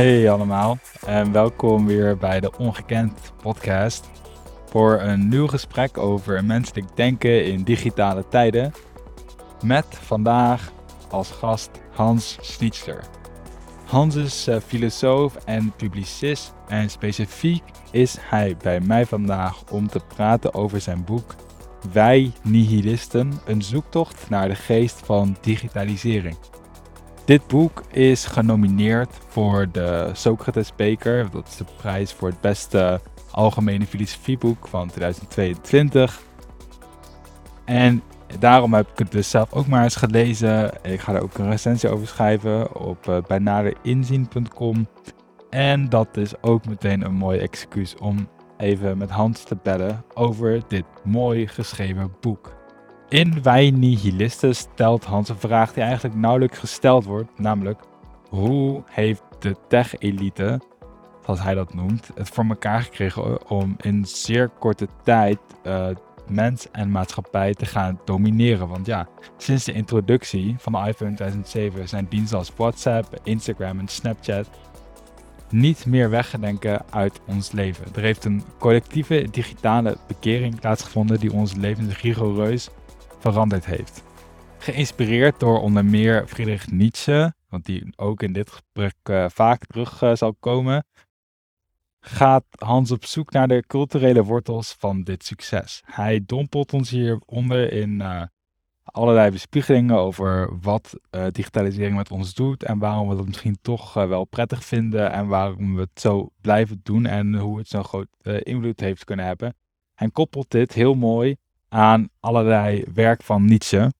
Hey allemaal en welkom weer bij de Ongekend podcast voor een nieuw gesprek over menselijk denken in digitale tijden met vandaag als gast Hans Schnitzler. Hans is uh, filosoof en publicist en specifiek is hij bij mij vandaag om te praten over zijn boek Wij Nihilisten, een zoektocht naar de geest van digitalisering. Dit boek is genomineerd voor de Socrates Beker. Dat is de prijs voor het beste algemene filosofieboek van 2022. En daarom heb ik het dus zelf ook maar eens gelezen. Ik ga er ook een recensie over schrijven op uh, bijnaderinzien.com. En dat is ook meteen een mooi excuus om even met Hans te bellen over dit mooi geschreven boek. In Wij Nihilisten stelt Hans een vraag die eigenlijk nauwelijks gesteld wordt, namelijk hoe heeft de tech-elite, zoals hij dat noemt, het voor elkaar gekregen om in zeer korte tijd uh, mens en maatschappij te gaan domineren. Want ja, sinds de introductie van de iPhone 2007 zijn diensten als WhatsApp, Instagram en Snapchat niet meer weggedenken uit ons leven. Er heeft een collectieve digitale bekering plaatsgevonden die ons leven rigoureus veranderd heeft. Geïnspireerd door onder meer Friedrich Nietzsche, want die ook in dit gesprek uh, vaak terug uh, zal komen, gaat Hans op zoek naar de culturele wortels van dit succes. Hij dompelt ons hieronder in uh, allerlei bespiegelingen over wat digitalisering met ons doet en waarom we dat misschien toch wel prettig vinden en waarom we het zo blijven doen en hoe het zo'n groot invloed heeft kunnen hebben. Hij koppelt dit heel mooi aan allerlei werk van Nietzsche.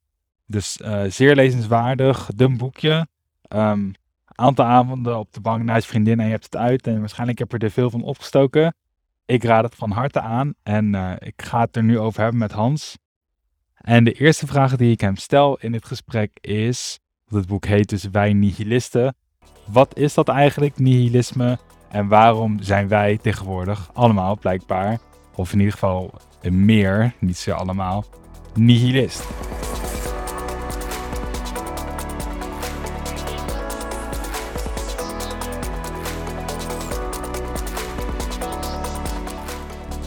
Dus uh, zeer lezenswaardig, dun boekje. Um, aantal avonden op de bank naast je vriendin en je hebt het uit. En waarschijnlijk heb je er veel van opgestoken. Ik raad het van harte aan en uh, ik ga het er nu over hebben met Hans. En de eerste vraag die ik hem stel in dit gesprek is, het boek heet dus Wij Nihilisten. Wat is dat eigenlijk, nihilisme? En waarom zijn wij tegenwoordig allemaal blijkbaar, of in ieder geval meer, niet zo allemaal, nihilist.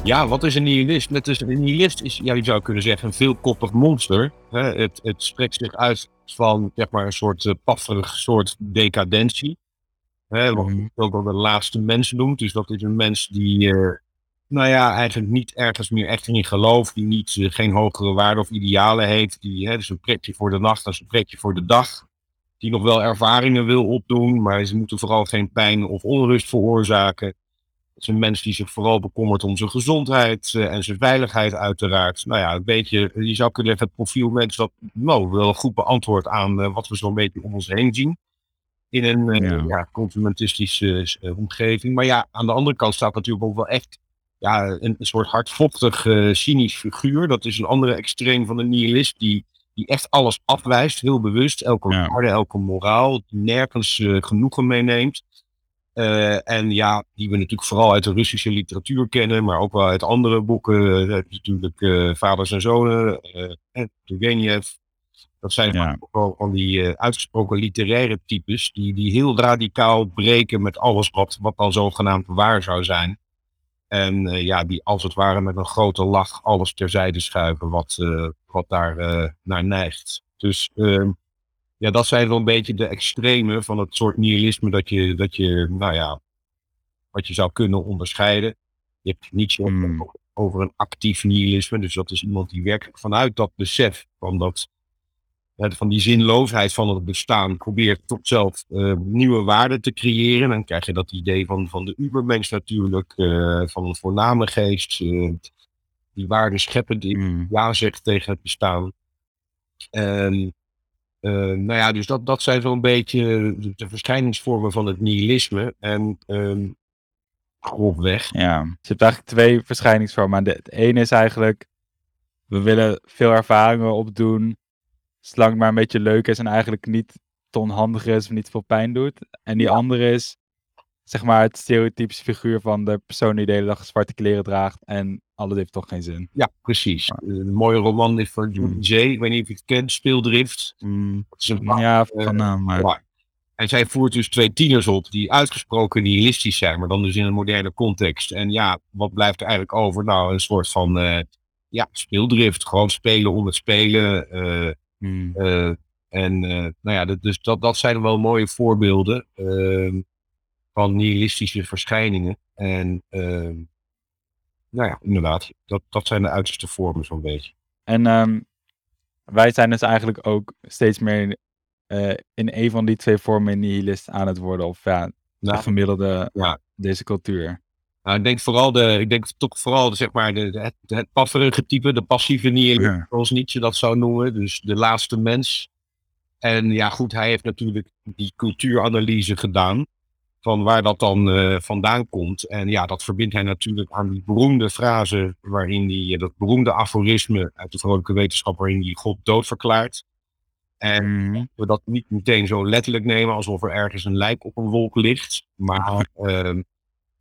Ja, wat is een nihilist? Net is, een nihilist is, ja, je zou kunnen zeggen, een veelkoppig monster. Hè? Het, het spreekt zich uit van zeg maar, een soort uh, pafferig soort decadentie. Hè? Wat mm. ook wel de laatste mens noemt. Dus dat is een mens die uh, nou ja, eigenlijk niet ergens meer echt in gelooft, die niet, uh, geen hogere waarden of idealen heeft, die hè, dus een pretje voor de nacht als een pretje voor de dag, die nog wel ervaringen wil opdoen, maar ze moeten vooral geen pijn of onrust veroorzaken. Het is een mens die zich vooral bekommert om zijn gezondheid uh, en zijn veiligheid uiteraard. Nou ja, een beetje, je zou kunnen zeggen, het profiel mens dat nou, wel goed beantwoordt aan uh, wat we zo'n beetje om ons heen zien in een ja. ja consumentistische omgeving. Maar ja, aan de andere kant staat natuurlijk ook wel echt ja, een, soort hardvochtig, uh, cynisch figuur. Dat is een andere extreem van de nihilist die, die echt alles afwijst, heel bewust. Elke ja. waarde, elke moraal, nergens uh, genoegen meeneemt. Uh, en ja, die we natuurlijk vooral uit de Russische literatuur kennen, maar ook wel uit andere boeken. natuurlijk Vaders en Zonen, uh, Turgenev. Dat zijn ja. ook van die uitgesproken literaire types, die, die heel radicaal breken met alles wat, wat dan zogenaamd waar zou zijn. En uh, ja, die als het ware met een grote lach alles terzijde schuiven wat, uh, wat daar uh, naar neigt. Dus ehm, ja, dat zijn wel een beetje de extreme van het soort nihilisme dat je, dat je, nou ja, wat je zou kunnen onderscheiden. Je hebt niet zo mm. over een actief nihilisme, dus dat is iemand die werkelijk vanuit dat besef van dat van die zinloosheid van het bestaan probeert tot zelf uh, nieuwe waarden te creëren. Dan krijg je dat idee van, van de ubermens natuurlijk, uh, van een voorname geest, uh, die waarden scheppen, die mm. ja zegt tegen het bestaan. En nou ja, dus dat, dat zijn zo'n beetje de, de, verschijningsvormen van het nihilisme. En um, grofweg. Ja, je hebt eigenlijk twee verschijningsvormen. Het ene is eigenlijk, we willen veel ervaringen opdoen Zolang het maar een beetje leuk is en eigenlijk niet te onhandig is of niet veel pijn doet. En die andere is, zeg maar, het stereotypische figuur van de persoon die de hele dag zwarte kleren draagt en alles heeft toch geen zin. Ja, precies. Een mooie roman is van mm. J. Ik weet niet of je het kent, Speeldrift. Mm. is een ja, van naam, maar... En zij voert dus twee tieners op die uitgesproken nihilistisch zijn, maar dan dus in een moderne context. En ja, wat blijft er eigenlijk over? Nou, een soort van uh, ja, speeldrift. Gewoon spelen om het spelen. Uh, hmm. uh, en nou ja, dus dat, dat zijn wel mooie voorbeelden ehm, van nihilistische verschijningen. En ehm, nou ja, inderdaad, dat, dat zijn de uiterste vormen zo'n beetje. En um, wij zijn dus eigenlijk ook steeds meer uh, in een van die twee vormen nihilist aan het worden. Of ja, nou, de gemiddelde ja. deze cultuur. Nou, ik denk vooral de, ik denk toch vooral de, zeg maar de, het, het pafferige type, de passieve nihilist, ja. zoals Nietzsche dat zou noemen. Dus de laatste mens. En ja, goed, hij heeft natuurlijk die cultuuranalyse gedaan van waar dat dan uh, vandaan komt. En ja, dat verbindt hij natuurlijk aan die beroemde frase waarin hij, dat beroemde aforisme uit de vrolijke wetenschap waarin hij God dood verklaart. En mm. we dat niet meteen zo letterlijk nemen alsof er ergens een lijk op een wolk ligt. Maar uh,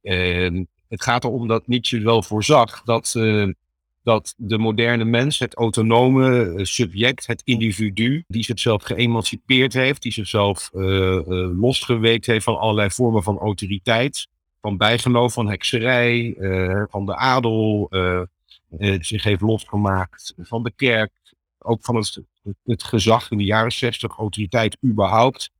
uh, het gaat erom dat Nietzsche wel voorzag dat, ehm, dat de moderne mens, het autonome eh, subject, het individu, die zichzelf geëmancipeerd heeft, die zichzelf uh, losgeweekt heeft van allerlei vormen van autoriteit, van bijgeloof, van hekserij, van de adel, zich heeft losgemaakt van de kerk, ook van het het gezag in de jaren zestig, autoriteit überhaupt.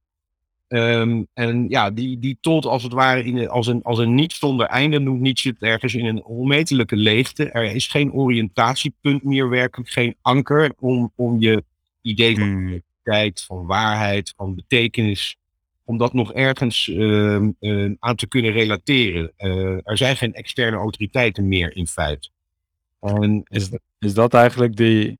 Um, en ja, die, die tot als het ware in, als, een, als een niet zonder einde noemt Nietzsche het ergens in een onmetelijke leegte. Er is geen oriëntatiepunt meer, werkelijk geen anker om, om je idee van hmm. tijd, van waarheid, van betekenis, om dat nog ergens uh, uh, aan te kunnen relateren. Uh, er zijn geen externe autoriteiten meer in feite. En, is, is dat eigenlijk die,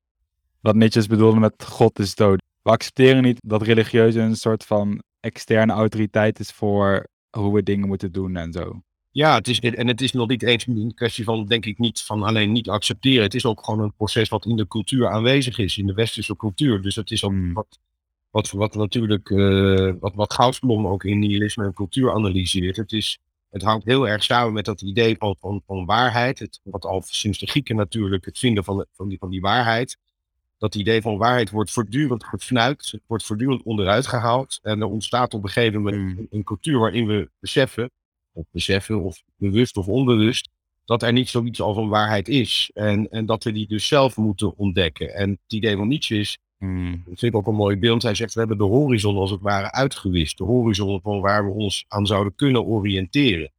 wat Nietzsche bedoelde met God is dood. We accepteren niet dat religieuze een soort van externe autoriteit is voor hoe we dingen moeten doen en zo. Ja, het is, en het is nog niet eens een kwestie van, denk ik, niet van alleen niet accepteren. Het is ook gewoon een proces wat in de cultuur aanwezig is, in de westerse cultuur. Dus het is ook hmm. wat, wat, wat natuurlijk, uh, wat, wat Goudsblom ook in nihilisme en cultuur analyseert. Het, is, het hangt heel erg samen met dat idee van, van, van waarheid. Het, wat al sinds de Grieken natuurlijk, het vinden van, van, die, van die waarheid dat idee van waarheid wordt voortdurend gefnuikt, wordt voortdurend onderuit gehaald. En er ontstaat op een gegeven moment hmm. een cultuur waarin we beseffen, of beseffen, of bewust of onbewust, dat er niet zoiets als een waarheid is. En, en dat we die dus zelf moeten ontdekken. En het idee van Nietzsche is, mm. dat vind ik ook een mooi beeld, hij zegt, we hebben de horizon als het ware uitgewist. De horizon van waar we ons aan zouden kunnen oriënteren.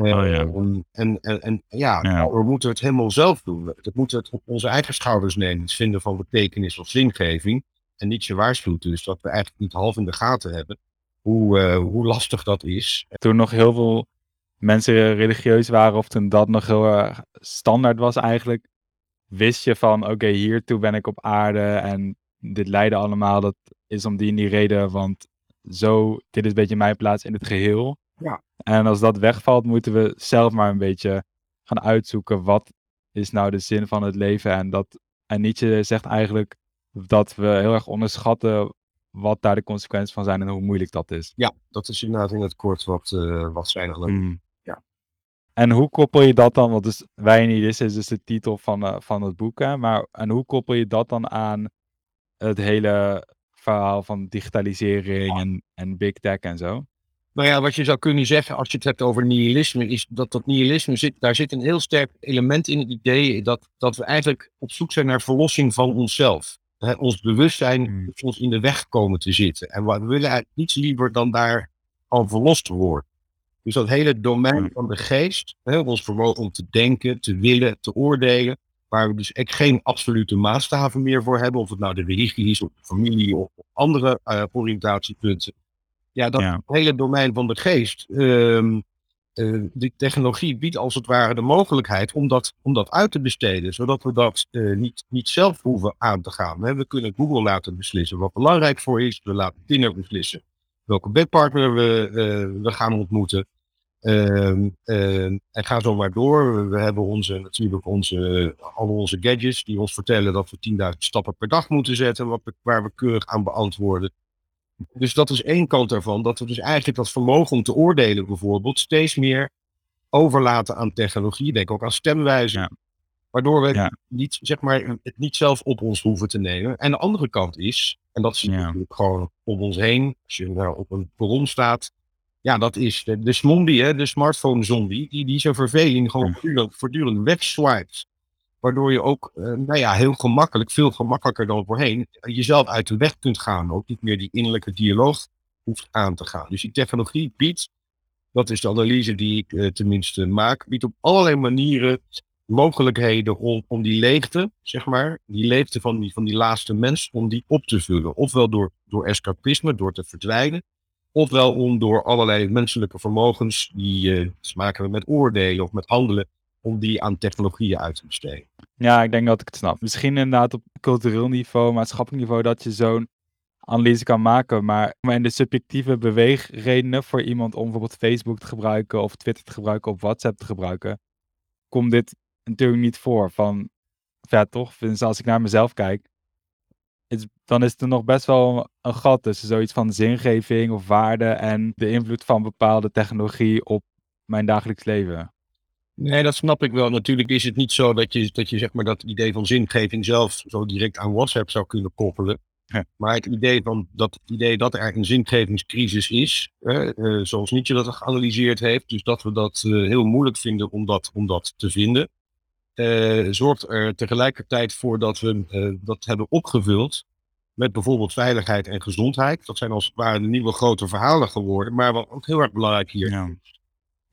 Oh, ja. En, en, en, ja, nou, we moeten het helemaal zelf doen. We moeten het op onze eigen schouders nemen. Het vinden van betekenis of zingeving. En Nietzsche waarschuwt dus dat we eigenlijk niet half in de gaten hebben hoe, uh, hoe lastig dat is. Toen nog heel veel mensen religieus waren, of toen dat nog heel standaard was eigenlijk, wist je van oké, okay, hiertoe ben ik op aarde en dit lijden allemaal, dat is om die en die reden, want zo, dit is een beetje mijn plaats in het geheel. Ja. En als dat wegvalt, moeten we zelf maar een beetje gaan uitzoeken wat is nou de zin van het leven. En, dat, en Nietzsche zegt eigenlijk dat we heel erg onderschatten wat daar de consequenties van zijn en hoe moeilijk dat is. Ja, dat is inderdaad in het kort wat, uh, wat mm. Ja. En hoe koppel je dat dan, want dus, wij niet is, is dus de titel van, uh, van het boek, hè, maar en hoe koppel je dat dan aan het hele verhaal van digitalisering en, en big tech en zo? Nou ja, wat je zou kunnen zeggen als je het hebt over nihilisme, is dat dat nihilisme zit, daar zit een heel sterk element in het idee dat, dat we eigenlijk op zoek zijn naar verlossing van onszelf. ons bewustzijn hmm. is ons in de weg komen te zitten. En we willen eigenlijk niets liever dan daar al verlost te worden. Dus dat hele domein hmm. van de geest, ons vermogen om te denken, te willen, te oordelen, waar we dus echt geen absolute maatstaven meer voor hebben, of het nou de religie is, of de familie, of andere uh, oriëntatiepunten ja, dat hele domein van de geest. Uh, die technologie biedt als het ware de mogelijkheid om dat, om dat uit te besteden, zodat we dat uh, niet, niet zelf hoeven aan te gaan. We kunnen Google laten beslissen wat belangrijk voor is. We laten Tinder beslissen welke bedpartner we, uh, we gaan ontmoeten. Ehm, en ga zo maar door. We hebben onze, natuurlijk onze, al onze gadgets die ons vertellen dat we 10.000 stappen per dag moeten zetten, wat waar we keurig aan beantwoorden. Dus dat is één kant daarvan, dat we dus eigenlijk dat vermogen om te oordelen bijvoorbeeld steeds meer overlaten aan technologie. Denk ook aan stemwijzen. Waardoor we niet, zeg maar, het niet zelf op ons hoeven te nemen. En de andere kant is En dat is natuurlijk gewoon om ons heen. Als je nou op een perron staat. Ja, dat is de, de zombie, hè, de smartphone zombie. Die, die zijn verveling gewoon voortdurend, voortdurend wegswipet. Waardoor je ook, uh, nou ja, heel gemakkelijk, veel gemakkelijker dan voorheen, jezelf uit de weg kunt gaan. Ook niet meer die innerlijke dialoog hoeft aan te gaan. Dus die technologie biedt, dat is de analyse die ik uh, tenminste maak, biedt op allerlei manieren mogelijkheden om, om die leegte, zeg maar, die leegte van die, van die laatste mens, om die op te vullen. Ofwel door, door escapisme, door te verdwijnen, ofwel om door allerlei menselijke vermogens, die uh, te maken met oordelen of met handelen, om die aan technologieën uit te besteden. Ja, ik denk dat ik het snap. Misschien inderdaad op cultureel niveau, maatschappelijk niveau, dat je zo'n analyse kan maken. Maar in de subjectieve beweegredenen voor iemand om bijvoorbeeld Facebook te gebruiken of Twitter te gebruiken of WhatsApp te gebruiken, komt dit natuurlijk niet voor. Van, ja toch, dus als ik naar mezelf kijk, dan is er nog best wel een gat tussen zoiets van zingeving of waarde en de invloed van bepaalde technologie op mijn dagelijks leven. Nee, dat snap ik wel. Natuurlijk is het niet zo dat je, dat je zeg maar dat idee van zingeving zelf zo direct aan WhatsApp zou kunnen koppelen. Maar het idee, van, dat, idee dat er een zingevingscrisis is, uh, zoals Nietzsche dat geanalyseerd heeft, dus dat we dat uh, heel moeilijk vinden om dat, om dat te vinden, uh, zorgt er tegelijkertijd voor dat we dat hebben opgevuld met bijvoorbeeld veiligheid en gezondheid. Dat zijn als het ware de nieuwe grote verhalen geworden. Maar wat ook heel erg belangrijk hier ja is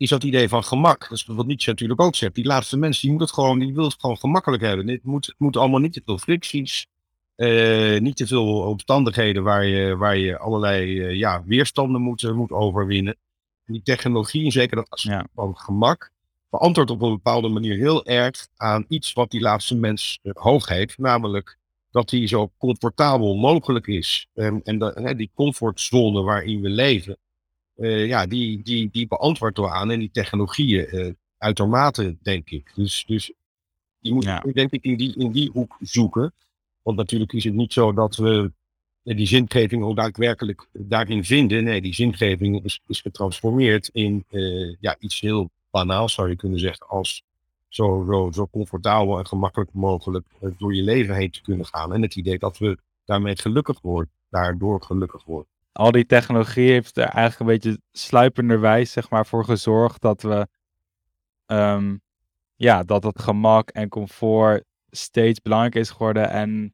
dat idee van gemak. Dat is wat Nietzsche natuurlijk ook zegt. Die laatste mensen, die moet het gewoon, die wil het gewoon gemakkelijk hebben. Het moet, het moet allemaal niet te veel fricties. Uh, niet te veel omstandigheden waar je, waar je allerlei uh, ja, weerstanden moet, moet overwinnen. En die technologie, en zeker dat aspect van gemak, beantwoordt op een bepaalde manier heel erg aan iets wat die laatste mens uh, hoog heeft. Namelijk dat hij zo comfortabel mogelijk is. Um, en die comfortzone waarin we leven, uh, ja, die, die, die beantwoordt door aan en die technologieën uh, uitermate, denk ik. Dus, dus die moet ja. denk ik in die, in die hoek zoeken. Want natuurlijk is het niet zo dat we die zingeving ook daadwerkelijk daarin vinden. Nee, die zingeving is, is getransformeerd in uh, ja, iets heel banaals, zou je kunnen zeggen, als zo, zo, zo comfortabel en gemakkelijk mogelijk door je leven heen te kunnen gaan. En het idee dat we daarmee gelukkig worden, daardoor gelukkig worden al die technologie heeft er eigenlijk een beetje sluipenderwijs zeg maar, voor gezorgd dat we um, ja, dat het gemak en comfort steeds belangrijker is geworden en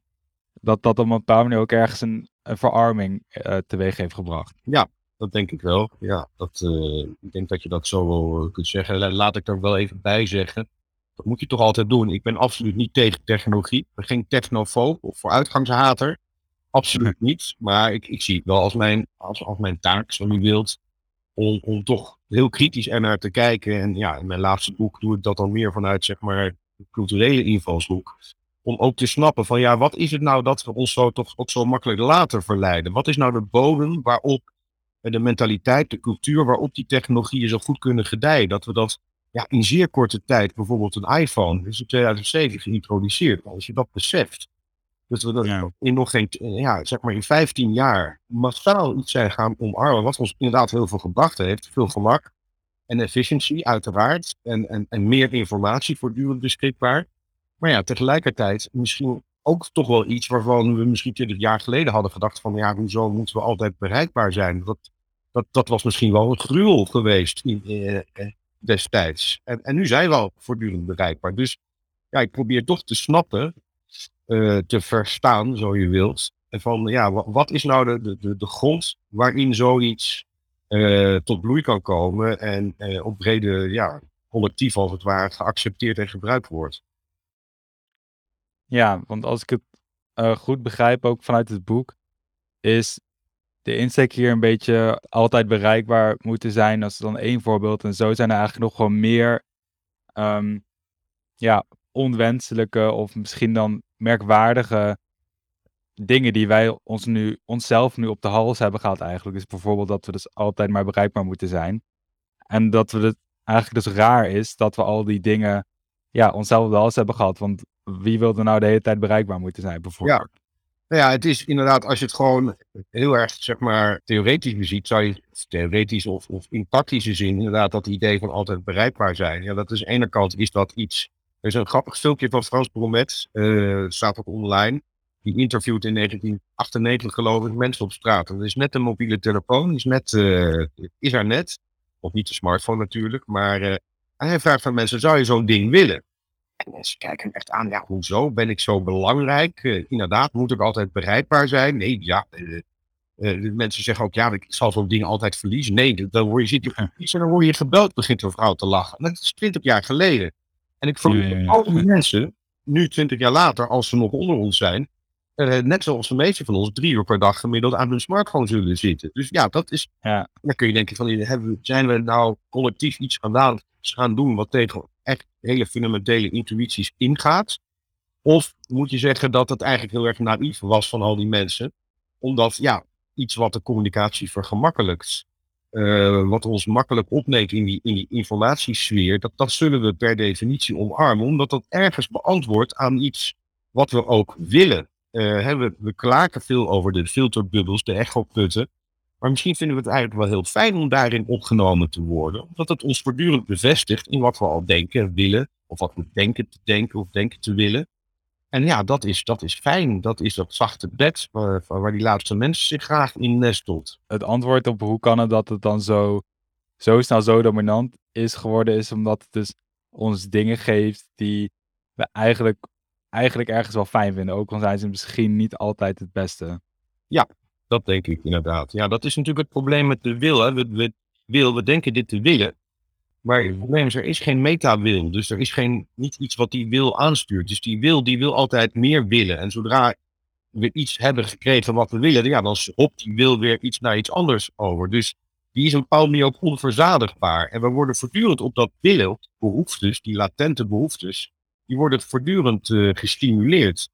dat dat op een bepaalde manier ook ergens een, verarming uh, teweeg heeft gebracht. Ja, dat denk ik wel. Ja, dat, uh, ik denk dat je dat zo wel uh, kunt zeggen. Laat ik er wel even bij zeggen. Dat moet je toch altijd doen. Ik ben absoluut niet tegen technologie. Ik ben geen technofoob of vooruitgangshater. Absoluut niet. Maar ik, ik zie het wel als mijn, als, als mijn taak, zo u wilt, om, om toch heel kritisch ernaar te kijken. En ja, in mijn laatste boek doe ik dat dan meer vanuit, zeg maar, de culturele invalshoek. Om ook te snappen van, ja, wat is het nou dat we ons zo toch ook zo makkelijk laten verleiden? Wat is nou de bodem waarop de mentaliteit, de cultuur, waarop die technologieën zo goed kunnen gedijen? Dat we dat ja, in zeer korte tijd, bijvoorbeeld een iPhone, is in 2007 geïntroduceerd. Als je dat beseft, dus we dat in nog geen, ja, zeg maar in 15 jaar massaal iets zijn gaan omarmen, wat ons inderdaad heel veel gebracht heeft. Veel gemak en efficiëntie, uiteraard. En, en, en meer informatie voortdurend beschikbaar. Maar ja, tegelijkertijd misschien ook toch wel iets waarvan we misschien 20 jaar geleden hadden gedacht van ja, hoezo moeten we altijd bereikbaar zijn? Dat, dat, dat was misschien wel een gruwel geweest in, eh, eh destijds. En, en nu zijn we al voortdurend bereikbaar. Dus ja, ik probeer toch te snappen uh, te verstaan, zo je wilt. En van ja, wat, is nou de, de, de grond waarin zoiets uh, tot bloei kan komen en uh, op brede ja, collectief als het ware geaccepteerd en gebruikt wordt. Ja, want als ik het goed begrijp, ook vanuit het boek, is de insteek hier een beetje altijd bereikbaar moeten zijn. als dan één voorbeeld. En zo zijn er eigenlijk nog gewoon meer um, ja, onwenselijke of misschien dan merkwaardige dingen die wij ons nu, onszelf nu op de hals hebben gehad eigenlijk. Is bijvoorbeeld dat we dus altijd maar bereikbaar moeten zijn. En dat we het eigenlijk dus raar is dat we al die dingen ja, onszelf op de hals hebben gehad. Want wie wilde nou de hele tijd bereikbaar moeten zijn bijvoorbeeld? Ja. Nou ja, het is inderdaad, als je het gewoon heel erg, zeg maar, theoretisch beziet, zou je, theoretisch of, of in praktische zin, inderdaad, dat idee van altijd bereikbaar zijn. Ja, dat is aan de ene kant is dat iets er is een grappig filmpje van Frans Bromet, uh, staat ook online. die interviewt in 1998 geloof ik mensen op straat. Dat is net een mobiele telefoon, is, net, uh, is er net. Of niet de smartphone natuurlijk, maar uh, hij vraagt aan mensen, zou je zo'n ding willen? En mensen kijken echt aan, ja, hoezo? Ben ik zo belangrijk? Uh, inderdaad, moet ik altijd bereikbaar zijn? Nee, ja. de mensen zeggen ook, ja, ik zal zo'n ding altijd verliezen. Nee, dan word je, zit je word je gebeld, begint een vrouw te lachen. dat is twintig jaar geleden. En ik vroeg ja, al die mensen, nu twintig jaar later, als ze nog onder ons zijn, uh, net zoals de meeste van ons, drie uur per dag gemiddeld aan hun smartphone zullen zitten. Dus ja, dat is. Ja. Dan kun je denken: van, hebben, zijn we nou collectief iets gedaan, gaan doen wat tegen echt hele fundamentele intuïties ingaat? Of moet je zeggen dat het eigenlijk heel erg naïef was van al die mensen? Omdat ja, iets wat de communicatie vergemakkelijkt, uh, wat ons makkelijk opneemt in die, in die informatiesfeer, dat, dat zullen we per definitie omarmen, omdat dat ergens beantwoordt aan iets wat we ook willen. Uh, we, we klagen veel over de filterbubbels, de echoputten. Maar misschien vinden we het eigenlijk wel heel fijn om daarin opgenomen te worden. Omdat het ons voortdurend bevestigt in wat we al denken, willen. Of wat we denken te denken of denken te willen. En ja, dat is, dat is fijn. Dat is dat zachte bed waar, waar die laatste mensen zich graag in nestelt. Het antwoord op hoe kan het dat het dan zo, zo snel zo dominant is geworden, is omdat het dus ons dingen geeft die we eigenlijk eigenlijk ergens wel fijn vinden. Ook al zijn ze misschien niet altijd het beste. Ja, dat denk ik inderdaad. Ja, dat is natuurlijk het probleem met de wil. Hè. We, we, wil, we denken dit te willen. Maar het probleem is, er is geen meta-wil. Dus er is geen, niet iets wat die wil aanstuurt. Dus die wil, die wil altijd meer willen. En zodra we iets hebben gekregen wat we willen, ja, dan hopt die wil weer iets naar iets anders over. Dus die is op een bepaalde manier ook onverzadigbaar. En we worden voortdurend op dat willen, behoeftes, die latente behoeftes, die worden voortdurend uh, gestimuleerd.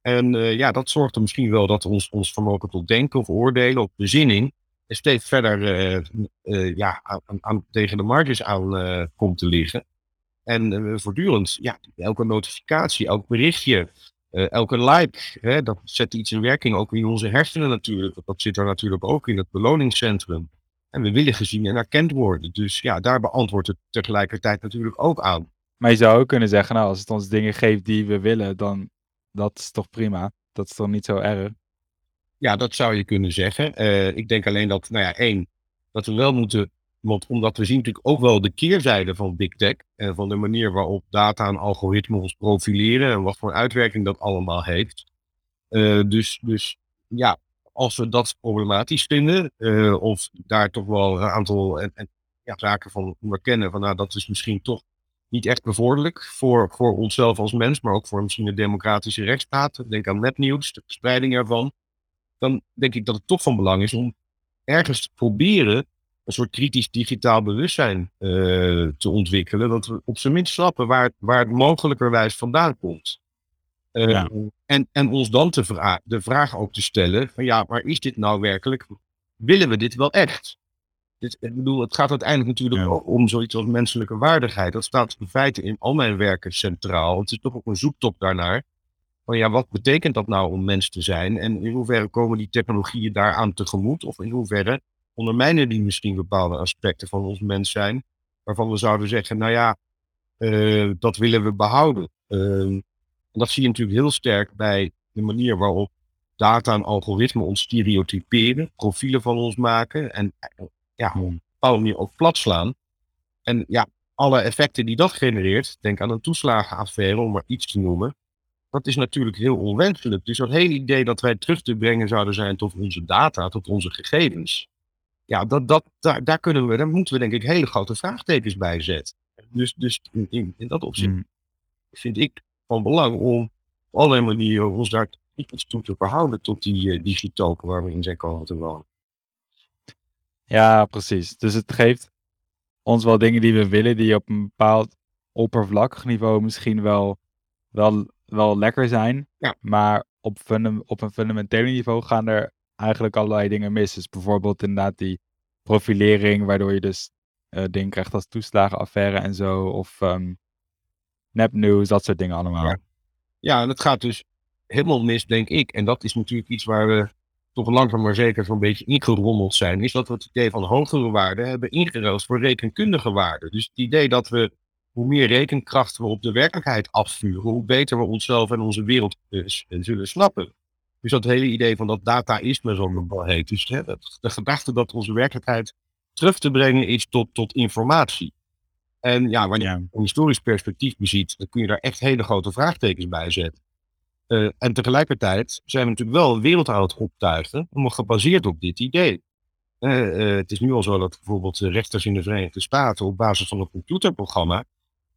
En uh, ja, dat zorgt er misschien wel dat ons, ons vermogen tot denken of oordelen of bezinning steeds verder uh, ja, aan, tegen de marges aan komt te liggen. En voortdurend, ja, elke notificatie, elk berichtje, elke like, hè, dat zet iets in werking, ook in onze hersenen natuurlijk. Dat zit er natuurlijk ook in het beloningscentrum. En we willen gezien en erkend worden. Dus ja, daar beantwoordt het tegelijkertijd natuurlijk ook aan. Maar je zou ook kunnen zeggen, nou, als het ons dingen geeft die we willen, dan dat is toch prima. Dat is toch niet zo erg. Ja, dat zou je kunnen zeggen. Uh, ik denk alleen dat, nou ja, één, dat we wel moeten, want omdat we zien natuurlijk ook wel de keerzijde van Big Tech en van de manier waarop data en algoritmes ons profileren en wat voor uitwerking dat allemaal heeft. Uh, dus, dus ja, als we dat problematisch vinden, of daar toch wel een aantal en, en, ja, zaken van herkennen, van nou, dat is misschien toch niet echt bevorderlijk voor, voor onszelf als mens, maar ook voor misschien de democratische rechtsstaat. Denk aan nepnieuws, de verspreiding ervan. Dan denk ik dat het toch van belang is om ergens te proberen een soort kritisch digitaal bewustzijn uh, te ontwikkelen. Dat we op zijn minst snappen waar, het, waar het mogelijkerwijs vandaan komt. Uh, ja. en, en ons dan te vra de vraag ook te stellen: van ja, maar is dit nou werkelijk? Willen we dit wel echt? Dit, ik bedoel, het gaat uiteindelijk natuurlijk om zoiets als menselijke waardigheid. Dat staat in feite in al mijn werken centraal. Het is toch ook een zoektocht daarnaar. Van ja, wat betekent dat nou om mens te zijn? En in hoeverre komen die technologieën daaraan tegemoet? Of in hoeverre ondermijnen die misschien bepaalde aspecten van ons mens zijn? Waarvan we zouden zeggen, nou ja, uh, dat willen we behouden. Uh, dat zie je natuurlijk heel sterk bij de manier waarop data en algoritmen ons stereotyperen, profielen van ons maken en ja, op een bepaalde manier ook plat slaan. En ja, alle effecten die dat genereert, denk aan een toeslagenaffaire om maar iets te noemen, dat is natuurlijk heel onwenselijk. Dus dat hele idee dat wij terug te brengen zouden zijn tot onze data, tot onze gegevens, ja, dat, dat, daar, daar, kunnen we, daar moeten we denk ik hele grote vraagtekens bij zetten. Dus, dus in, in, dat opzicht mm. vind ik van belang om op allerlei manieren ons daar iets toe te verhouden tot die, uh, die waar we in zijn komen te wonen. Ja, precies. Dus het geeft ons wel dingen die we willen, die op een bepaald oppervlakkig niveau misschien wel, wel, wel lekker zijn. Ja. Maar op, op een fundamenteel niveau gaan er eigenlijk allerlei dingen mis. Dus bijvoorbeeld inderdaad die profilering, waardoor je dus uh, dingen krijgt als toeslagenaffaire en zo. Of um, nepnieuws, dat soort dingen allemaal. Ja. ja, en het gaat dus helemaal mis, denk ik. En dat is natuurlijk iets waar we toch langzaam maar zeker zo'n beetje ingerommeld zijn, is dat we het idee van hogere waarden hebben ingeruild voor rekenkundige waarden. Dus het idee dat we, hoe meer rekenkracht we op de werkelijkheid afvuren, hoe beter we onszelf en onze wereld uh, zullen snappen. Dus dat hele idee van dat dataïsme, zoals het wel heet. Dus hè, dat, de gedachte dat onze werkelijkheid terug te brengen is tot, tot informatie. En ja, wanneer je een historisch perspectief beziet, dan kun je daar echt hele grote vraagtekens bij zetten. Uh, en tegelijkertijd zijn we natuurlijk wel een wereld aan het optuigen, gebaseerd op dit idee. Uh, uh, het is nu al zo dat bijvoorbeeld rechters in de Verenigde Staten op basis van een computerprogramma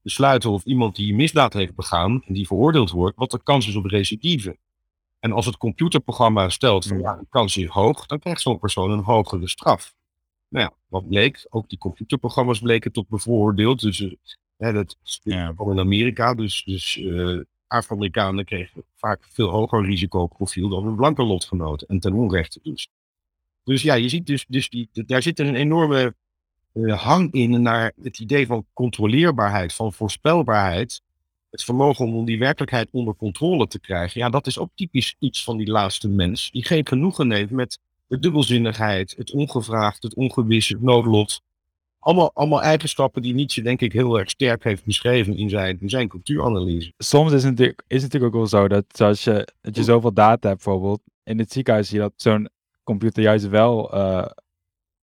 besluiten of iemand die misdaad heeft begaan en die veroordeeld wordt, wat de kans is op recidive. En als het computerprogramma stelt van ja, de kans is hoog, dan krijgt zo'n persoon een hogere straf. Nou ja, wat bleek? Ook die computerprogramma's bleken tot bevooroordeeld. Dus uh, dat is ja. in Amerika. Dus, dus uh, Afro-Amerikanen kregen vaak veel hoger risicoprofiel dan hun blanke lotgenoten. En ten onrechte dus. Dus ja, je ziet dus, dus die, daar zit een enorme hang in naar het idee van controleerbaarheid, van voorspelbaarheid. Het vermogen om die werkelijkheid onder controle te krijgen. Ja, dat is ook typisch iets van die laatste mens. Die geen genoegen neemt met de dubbelzinnigheid, het ongevraagd, het ongewis, het noodlot. Allemaal, allemaal eigenschappen die Nietzsche denk ik heel erg sterk heeft beschreven in zijn, in zijn cultuuranalyse. Soms is het, natuurlijk, is het natuurlijk ook wel zo dat als je, dat je zoveel data hebt bijvoorbeeld, in het ziekenhuis zie je dat zo'n computer juist wel uh,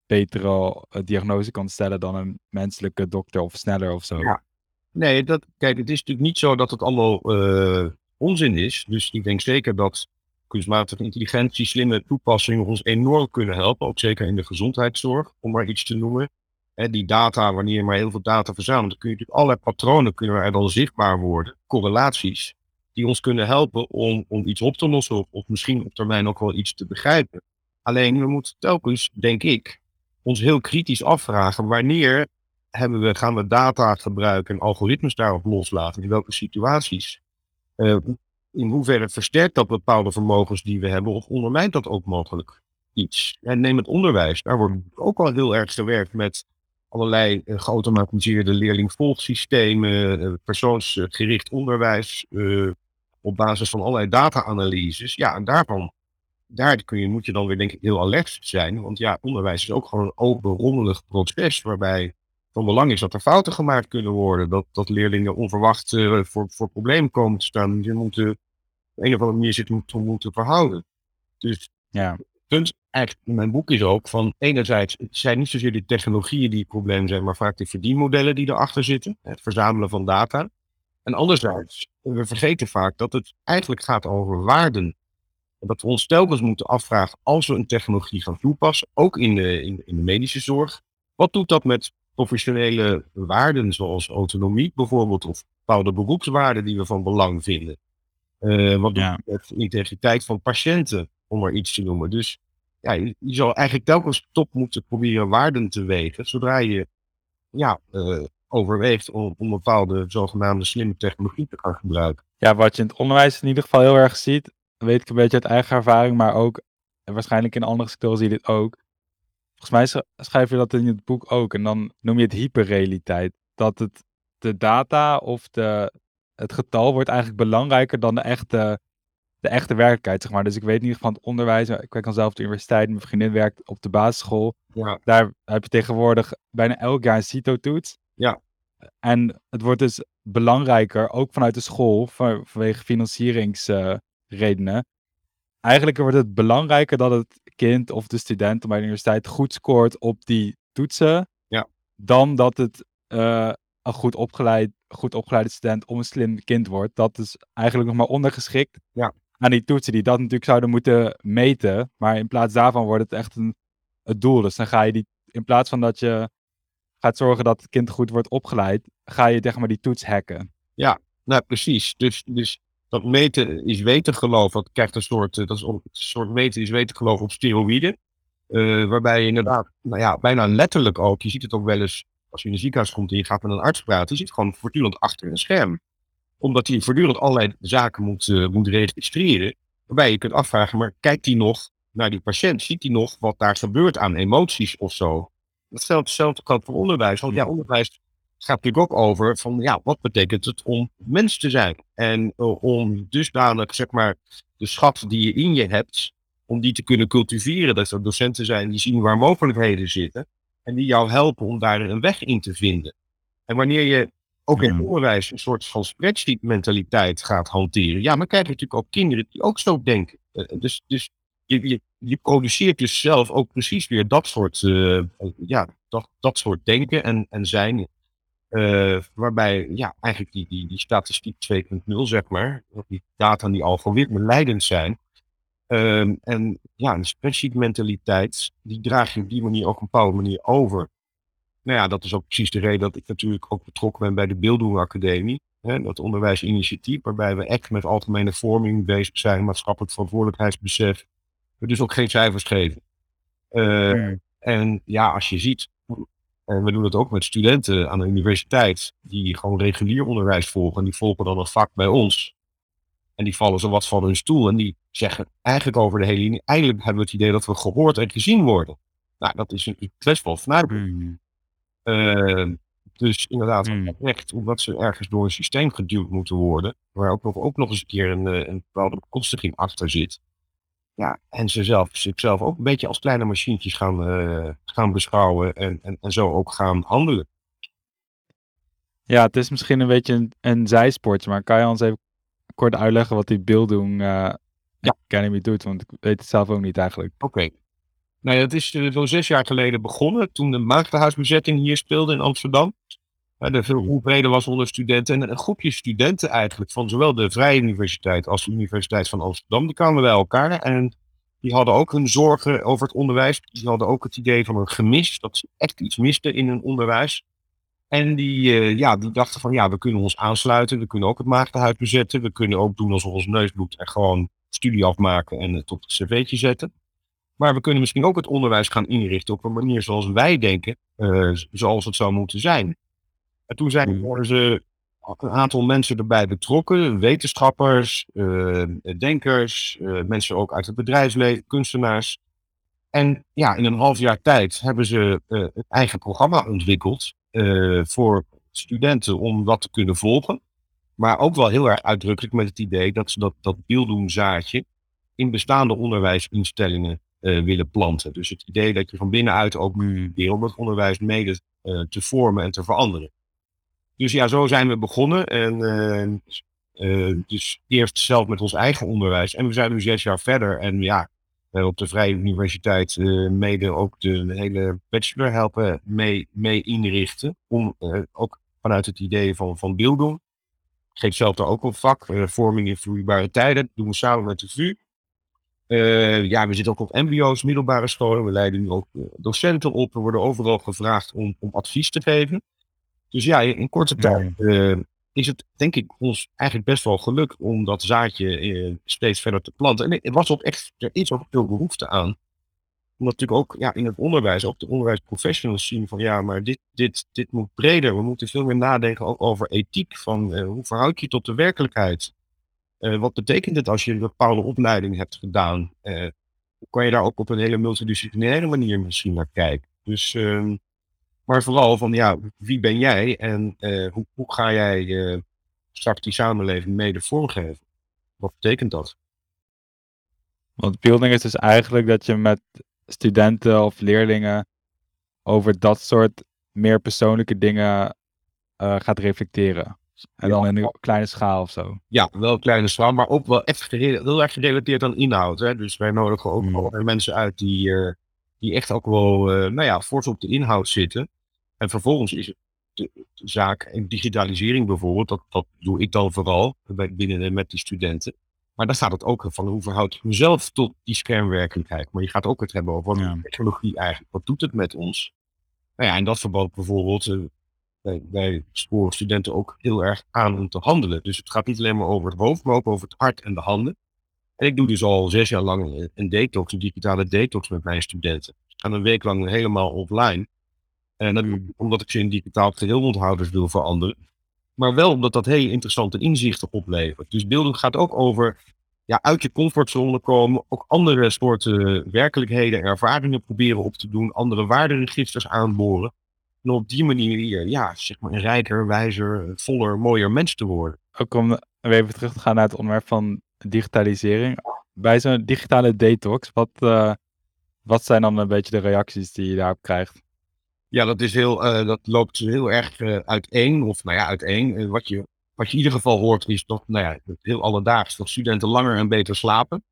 betere diagnose kan stellen dan een menselijke dokter of sneller of zo. Ja. Nee, dat, kijk, het is natuurlijk niet zo dat het allemaal uh, onzin is. Dus ik denk zeker dat kunstmatige intelligentie, slimme toepassingen ons enorm kunnen helpen. Ook zeker in de gezondheidszorg, om maar iets te noemen. Hè, die data, wanneer je maar heel veel data verzamelt, dan kun je natuurlijk allerlei patronen kunnen er dan zichtbaar worden. Correlaties, die ons kunnen helpen om, om iets op te lossen. Of, of misschien op termijn ook wel iets te begrijpen. Alleen we moeten telkens, denk ik, ons heel kritisch afvragen wanneer hebben we, gaan we data gebruiken en algoritmes daarop loslaten, in welke situaties. Uh, in hoeverre versterkt dat bepaalde vermogens die we hebben, of ondermijnt dat ook mogelijk iets? En neem het onderwijs, daar wordt ook al heel erg gewerkt met allerlei uh, geautomatiseerde leerlingvolgsystemen, uh, persoonsgericht onderwijs, op basis van allerlei data-analyses. Ja, en daarvan, daar kun je, moet je dan weer denk ik heel alert zijn, want ja, onderwijs is ook gewoon een open, rommelig proces, waarbij van belang is dat er fouten gemaakt kunnen worden, dat, dat leerlingen onverwacht voor, voor problemen komen te staan. Je moeten een of andere manier zit moeten, moeten verhouden. Dus ja. het punt eigenlijk in mijn boek is ook van enerzijds, het zijn niet zozeer de technologieën die het probleem zijn, maar vaak de verdienmodellen die erachter zitten, het verzamelen van data. En anderzijds, we vergeten vaak dat het eigenlijk gaat over waarden. En dat we ons telkens moeten afvragen, als we een technologie gaan toepassen, ook in de, in, in de medische zorg, wat doet dat met professionele waarden zoals autonomie bijvoorbeeld, of bepaalde beroepswaarden die we van belang vinden? Uh, wat ja. met de integriteit van patiënten, om maar iets te noemen. Dus ja, je, je zou eigenlijk telkens top moeten proberen waarden te wegen, zodra je ja, uh, overweegt om, om bepaalde zogenaamde slimme technologie te gaan gebruiken. Ja, wat je in het onderwijs in ieder geval heel erg ziet, weet ik een beetje uit eigen ervaring, maar ook waarschijnlijk in andere sectoren zie je dit ook. Volgens mij schrijf je dat in het boek ook en dan noem je het hyperrealiteit. Dat het de data of de, het getal wordt eigenlijk belangrijker dan de echte, de echte werkelijkheid, zeg maar. Dus ik weet in ieder geval het onderwijs, ik werk dan zelf op de universiteit, mijn vriendin werkt op de basisschool. Ja. Daar heb je tegenwoordig bijna elk jaar een CITO-toets. Ja. En het wordt dus belangrijker, ook vanuit de school, van, vanwege financieringsredenen. Uh, Eigenlijk wordt het belangrijker dat het kind of de student bij de universiteit goed scoort op die toetsen, ja. dan dat het uh, een goed opgeleid goed opgeleide student om een slim kind wordt, dat is eigenlijk nog maar ondergeschikt ja. aan die toetsen die dat natuurlijk zouden moeten meten. Maar in plaats daarvan wordt het echt een, het doel. Dus dan ga je die, in plaats van dat je gaat zorgen dat het kind goed wordt opgeleid, ga je zeg maar die toets hacken. Ja, nou precies. Dus, dus dat meten is weten geloof, dat krijgt een soort, eh, dat is een soort meten is weten geloof op steroïden. Uh, waarbij je inderdaad, nou ja, bijna letterlijk ook, je ziet het ook wel eens als je in een ziekenhuis komt en je gaat met een arts praten, die zit gewoon voortdurend achter een scherm. Omdat hij voortdurend allerlei zaken moet, uh, moet registreren. Waarbij je kunt afvragen, maar kijkt hij nog naar die patiënt? Ziet hij nog wat daar gebeurt aan emoties of zo? Hetzelfde geldt voor onderwijs. Want ja, onderwijs gaat natuurlijk ook over van, ja, wat betekent het om mens te zijn? En uh, om dusdanig, zeg maar, de schat die je in je hebt, om die te kunnen cultiveren. Dat er docenten zijn die zien waar mogelijkheden zitten. En die jou helpen om daar een weg in te vinden. En wanneer je ook in hmm. onderwijs een soort van spreadsheet mentaliteit gaat hanteren. Ja, maar krijg je natuurlijk ook kinderen die ook zo denken. dus dus je, je, je produceert dus zelf ook precies weer dat soort, ja, dat, dat soort denken en, en zijn. Waarbij ja, eigenlijk die, die, die statistiek 2.0, zeg maar, die data en die algoritmen leidend zijn. Ehm, en ja, een spreadsheet mentaliteit, die draag je op die manier ook op een bepaalde manier over. Nou ja, dat is ook precies de reden dat ik natuurlijk ook betrokken ben bij de Beelddoen Academie. Hè, dat onderwijsinitiatief, waarbij we echt met algemene vorming bezig zijn, maatschappelijk verantwoordelijkheidsbesef. We dus ook geen cijfers geven. Uh, En ja, als je ziet, en we doen dat ook met studenten aan de universiteit, die gewoon regulier onderwijs volgen. En die volgen dan een vak bij ons. En die vallen zo wat van hun stoel. En die zeggen eigenlijk over de hele linie, eigenlijk hebben we het idee dat we gehoord en gezien worden. Nou, dat is een best wel vanuit. Mm. Uh, dus inderdaad, mm. echt, omdat ze ergens door een systeem geduwd moeten worden, waar ook nog, ook nog eens een keer een, eh, een bepaalde bekostiging achter zit. Ja, en ze zelf, zichzelf ook een beetje als kleine machientjes gaan, uh, gaan beschouwen en, en, en zo ook gaan handelen. Ja, het is misschien een beetje een, een zijsportje, maar kan je ons even kort uitleggen wat die beelddoen uh, ja. Academy doet? Want ik weet het zelf ook niet eigenlijk. Oké. Nou ja, het is zo'n eh, zes jaar geleden begonnen, toen de maagdenhuisbezetting hier speelde in Amsterdam. De veel breder was onder studenten. En een groepje studenten eigenlijk, van zowel de Vrije Universiteit als de Universiteit van Amsterdam, die kwamen bij elkaar. En die hadden ook hun zorgen over het onderwijs. Die hadden ook het idee van een gemis, dat ze echt iets misten in hun onderwijs. En die, uh, ja, die dachten van, ja, we kunnen ons aansluiten. We kunnen ook het maagdenhuis bezetten. We kunnen ook doen alsof ons neus bloedt en gewoon studie afmaken en het op het cv'tje zetten. Maar we kunnen misschien ook het onderwijs gaan inrichten op een manier zoals wij denken, uh, zoals het zou moeten zijn. En toen zijn hmm. ze een aantal mensen erbij betrokken, wetenschappers, uh, denkers, uh, mensen ook uit het bedrijfsleven, kunstenaars. En ja, in een half jaar tijd hebben ze het eigen programma ontwikkeld voor studenten om dat te kunnen volgen. Maar ook wel heel erg uitdrukkelijk met het idee dat ze dat, dat zaadje in bestaande onderwijsinstellingen uh, willen planten. Dus het idee dat je van binnenuit ook nu het onderwijs mede uh, te vormen en te veranderen. Dus ja, zo zijn we begonnen. En uh, dus eerst zelf met ons eigen onderwijs. En we zijn nu zes jaar verder. En ja, hebben op de Vrije Universiteit mede ook de hele bachelor helpen mee, mee inrichten. Om ook vanuit het idee van, van beelddoen. Ik geef zelf daar ook een vak, vorming in vloeibare tijden. Dat doen we samen met de VU. Ja, we zitten ook op MBO's, middelbare scholen. We leiden nu ook docenten op. We worden overal gevraagd om, om advies te geven. Dus ja, in korte tijd uh, is het denk ik ons eigenlijk best wel gelukt om dat zaadje uh, steeds verder te planten. En er was ook echt, er is ook veel behoefte aan. Omdat natuurlijk ook ja, in het onderwijs, ook de onderwijsprofessionals zien van ja, maar dit, dit, dit moet breder. We moeten veel meer nadenken ook over ethiek. Van hoe verhoud je je tot de werkelijkheid? Wat betekent het als je een bepaalde opleiding hebt gedaan? Kan je daar ook op een hele multidisciplinaire manier misschien naar kijken? Dus, uh, maar vooral van, ja, wie ben jij en uh, hoe, hoe, ga jij straks die samenleving mede vormgeven? Wat betekent dat? Want building is dus eigenlijk dat je met studenten of leerlingen over dat soort meer persoonlijke dingen gaat reflecteren. En dan in een kleine schaal of zo. Ja, wel een kleine schaal, maar ook wel echt heel erg gerelateerd aan inhoud. Hè? Dus wij nodigen ook mm. mensen uit die, uh, die echt ook wel, uh, nou ja, fors op de inhoud zitten. En vervolgens is het de, zaak en digitalisering bijvoorbeeld, dat, dat doe ik dan vooral binnen met die studenten. Maar dan gaat het ook van hoe verhoud ik mezelf tot die schermwerkelijkheid. Maar je gaat ook het hebben over ja. technologie eigenlijk. Wat doet het met ons? Nou ja, in dat verband bijvoorbeeld, uh, wij, wij sporen studenten ook heel erg aan om te handelen. Dus het gaat niet alleen maar over het hoofd, maar ook over het hart en de handen. En ik doe dus al zes jaar lang een detox, een digitale detox met mijn studenten. Ik ga een week lang helemaal offline. En dat mm. omdat ik ze in digitaal geheelmonthouders wil veranderen. Maar wel omdat dat hele interessante inzichten oplevert. Dus beelden gaat ook over ja, uit je comfortzone komen. Ook andere soorten werkelijkheden en ervaringen proberen op te doen. Andere waarderegisters aanboren. En op die manier ja, zeg maar een rijker, wijzer, voller, mooier mens te worden. Ook om even terug te gaan naar het onderwerp van digitalisering. Bij zo'n digitale detox, wat, uh, wat zijn dan een beetje de reacties die je daarop krijgt? Ja, dat, is heel, uh, dat loopt heel erg uh, uiteen. Of nou ja, uiteen. wat je wat je in ieder geval hoort is dat, nou ja, heel alledaags, dat studenten langer en beter slapen.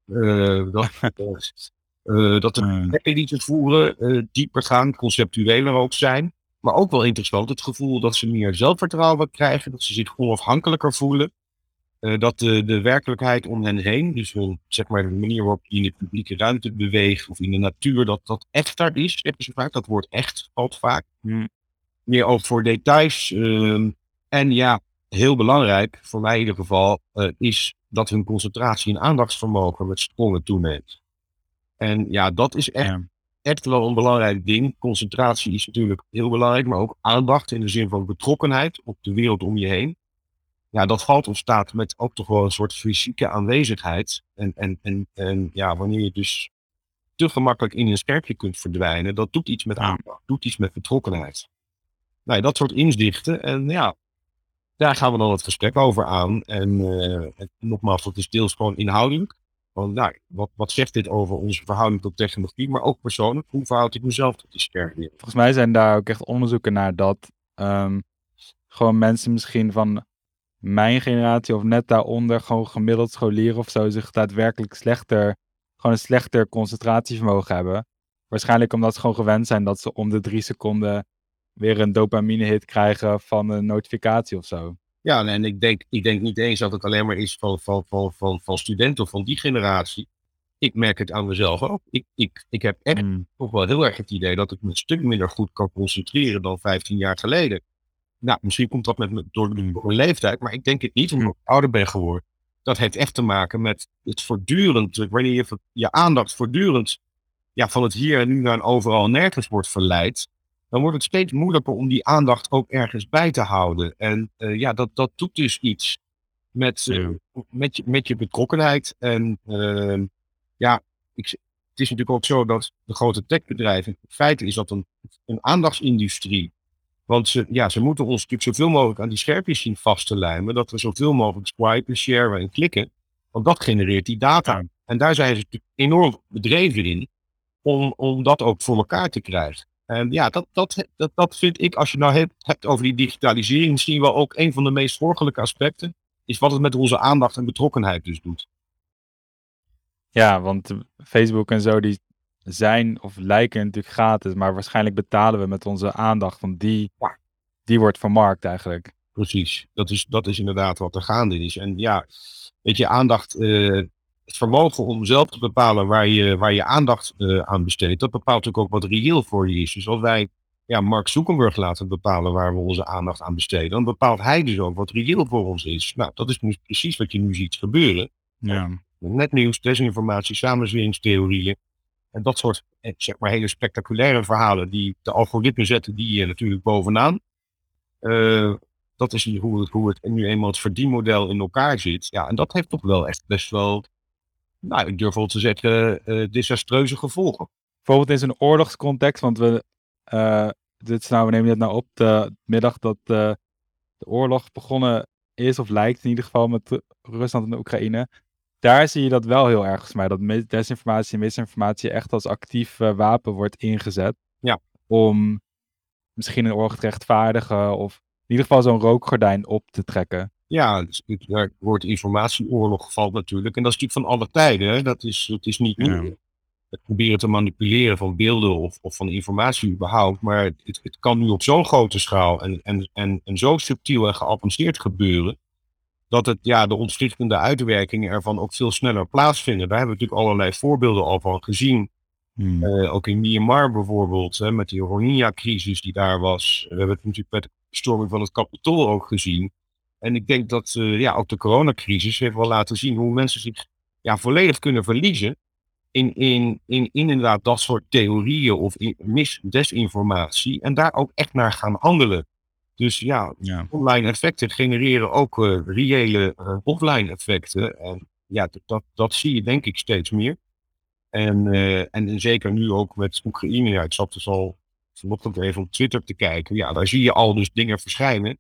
Dat, dat de gesprekken die ze voeren dieper gaan, conceptueler ook zijn. Maar ook wel interessant, het gevoel dat ze meer zelfvertrouwen krijgen, dat ze zich onafhankelijker voelen. Uh, dat de, de werkelijkheid om hen heen, dus zeg maar de manier waarop je in de publieke ruimte beweegt of in de natuur, dat dat echter is, zeggen ze vaak. Dat woord echt valt vaak. Hmm. Meer ook voor details. Uh, en ja, heel belangrijk, voor mij in ieder geval, uh, is dat hun concentratie en aandachtsvermogen met sprongen toeneemt. En ja, dat is echt, ja. echt wel een belangrijk ding. Concentratie is natuurlijk heel belangrijk, maar ook aandacht in de zin van betrokkenheid op de wereld om je heen. Ja, dat valt of staat met ook toch wel een soort fysieke aanwezigheid. En, en, en, en ja, wanneer je dus te gemakkelijk in een scherpje kunt verdwijnen, dat doet iets met aandacht, doet iets met betrokkenheid. Nou, dat soort inzichten. En ja, daar gaan we dan het gesprek over aan. En, uh, nogmaals, dat is deels gewoon inhoudelijk. Want nou, wat, wat zegt dit over onze verhouding tot technologie, maar ook persoonlijk? Hoe verhoud ik mezelf tot die schermwereld? Volgens mij zijn daar ook echt onderzoeken naar dat um, gewoon mensen misschien van mijn generatie of net daaronder, gewoon gemiddeld scholieren of zo, zich daadwerkelijk slechter, gewoon een slechter concentratievermogen hebben. Waarschijnlijk omdat ze gewoon gewend zijn dat ze om de drie seconden weer een dopamine hit krijgen van een notificatie of zo. Ja, en ik denk, ik denk niet eens dat het alleen maar is van, van, van, van, van studenten of van die generatie. Ik merk het aan mezelf ook. Ik, ik, ik heb echt mm. toch wel heel erg het idee dat ik me een stuk minder goed kan concentreren dan 15 jaar geleden. Nou, misschien komt dat met me door mijn leeftijd, maar ik denk het niet omdat ik ouder ben geworden. Dat heeft echt te maken met het voortdurend, wanneer je je aandacht voortdurend ja, van het hier en nu naar overal nergens wordt verleid, dan wordt het steeds moeilijker om die aandacht ook ergens bij te houden. En uh, ja, dat, dat doet dus iets met, uh, met, je, met je betrokkenheid. En uh, ja, ik, het is natuurlijk ook zo dat de grote techbedrijven, in feite is dat een, een aandachtsindustrie. Want ze, ja, ze moeten ons natuurlijk zoveel mogelijk aan die scherpjes zien vast te lijmen, dat we zoveel mogelijk swipen, sharen en klikken. Want dat genereert die data. En daar zijn ze natuurlijk enorm bedreven in om, om dat ook voor elkaar te krijgen. En ja, dat, dat, dat, dat vind ik, als je nou hebt, hebt over die digitalisering, misschien wel ook een van de meest zorgelijke aspecten, is wat het met onze aandacht en betrokkenheid dus doet. Ja, want Facebook en zo, die zijn of lijken natuurlijk gratis, maar waarschijnlijk betalen we met onze aandacht, want die, die wordt vermarkt eigenlijk. Precies, dat is, dat is inderdaad wat er gaande is. En ja, weet je, aandacht, uh, het vermogen om zelf te bepalen waar je, waar je aandacht uh, aan besteedt, dat bepaalt natuurlijk ook wat reëel voor je is. Dus als wij ja, Mark Zuckerberg laten bepalen waar we onze aandacht aan besteden, dan bepaalt hij dus ook wat reëel voor ons is. Nou, dat is nu precies wat je nu ziet gebeuren. Ja. Netnieuws, desinformatie, samenzweringstheorieën. En dat soort eh, zeg maar, hele spectaculaire verhalen die de algoritme zetten, die je natuurlijk bovenaan. Uh, dat is hoe het, hoe het nu eenmaal het verdienmodel in elkaar zit. Ja, en dat heeft toch wel echt best wel nou, ik durf wel te zeggen, uh, desastreuze gevolgen. Bijvoorbeeld in zo'n oorlogscontext, want we, dit nou, we nemen dit nou op de middag dat de oorlog begonnen is, of lijkt in ieder geval met Rusland en Oekraïne. Daar zie je dat wel heel erg, maar dat desinformatie en misinformatie echt als actief wapen wordt ingezet. Ja. Om misschien een oorlog te rechtvaardigen of in ieder geval zo'n rookgordijn op te trekken. Ja, dus daar wordt informatieoorlog valt natuurlijk. En dat is natuurlijk van alle tijden. Hè? Dat, is, dat is niet nieuw. Het proberen te manipuleren van beelden of, of van informatie überhaupt. Maar het, het kan nu op zo'n grote schaal en, en, en, en zo subtiel en geavanceerd gebeuren. Dat het, ja, de ontwrichtende uitwerkingen ervan ook veel sneller plaatsvinden. Daar hebben we natuurlijk allerlei voorbeelden al van gezien. Hmm. Uh, ook in Myanmar bijvoorbeeld, hè, met die Rohingya-crisis die daar was. We hebben het natuurlijk met de storming van het kapitool ook gezien. En ik denk dat uh, ja, ook de coronacrisis heeft wel laten zien hoe mensen zich ja, volledig kunnen verliezen in, in, in, in inderdaad dat soort theorieën of mis, desinformatie. En daar ook echt naar gaan handelen. Dus ja, ja. online effecten genereren ook uh, reële uh, offline effecten. En ja, dat, dat zie je denk ik steeds meer. En, en zeker nu ook met Oekraïne. Ja, ik zat dus al vanochtend even op Twitter te kijken. Ja, daar zie je al dus dingen verschijnen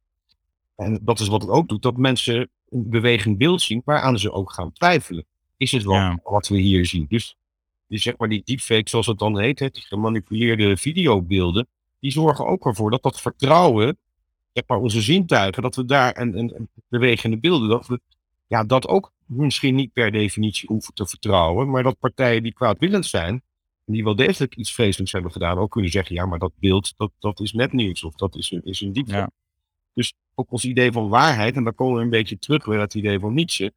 en dat is wat het ook doet, dat mensen een beweging beeld zien waaraan ze ook gaan twijfelen. Is het wel wat we hier zien? Dus, dus zeg maar die deepfake, zoals het dan heet, hè, die gemanipuleerde videobeelden, die zorgen ook ervoor dat dat vertrouwen zeg maar, onze zintuigen, dat we daar en, en, en bewegende beelden, dat we ja, dat ook misschien niet per definitie hoeven te vertrouwen, maar dat partijen die kwaadwillend zijn, die wel degelijk iets vreselijks hebben gedaan, ook kunnen zeggen, ja, maar dat beeld, dat, dat is net nieuws of dat is, is een diepte. Ja. Dus ook ons idee van waarheid, en dan komen we een beetje terug bij dat idee van Nietzsche,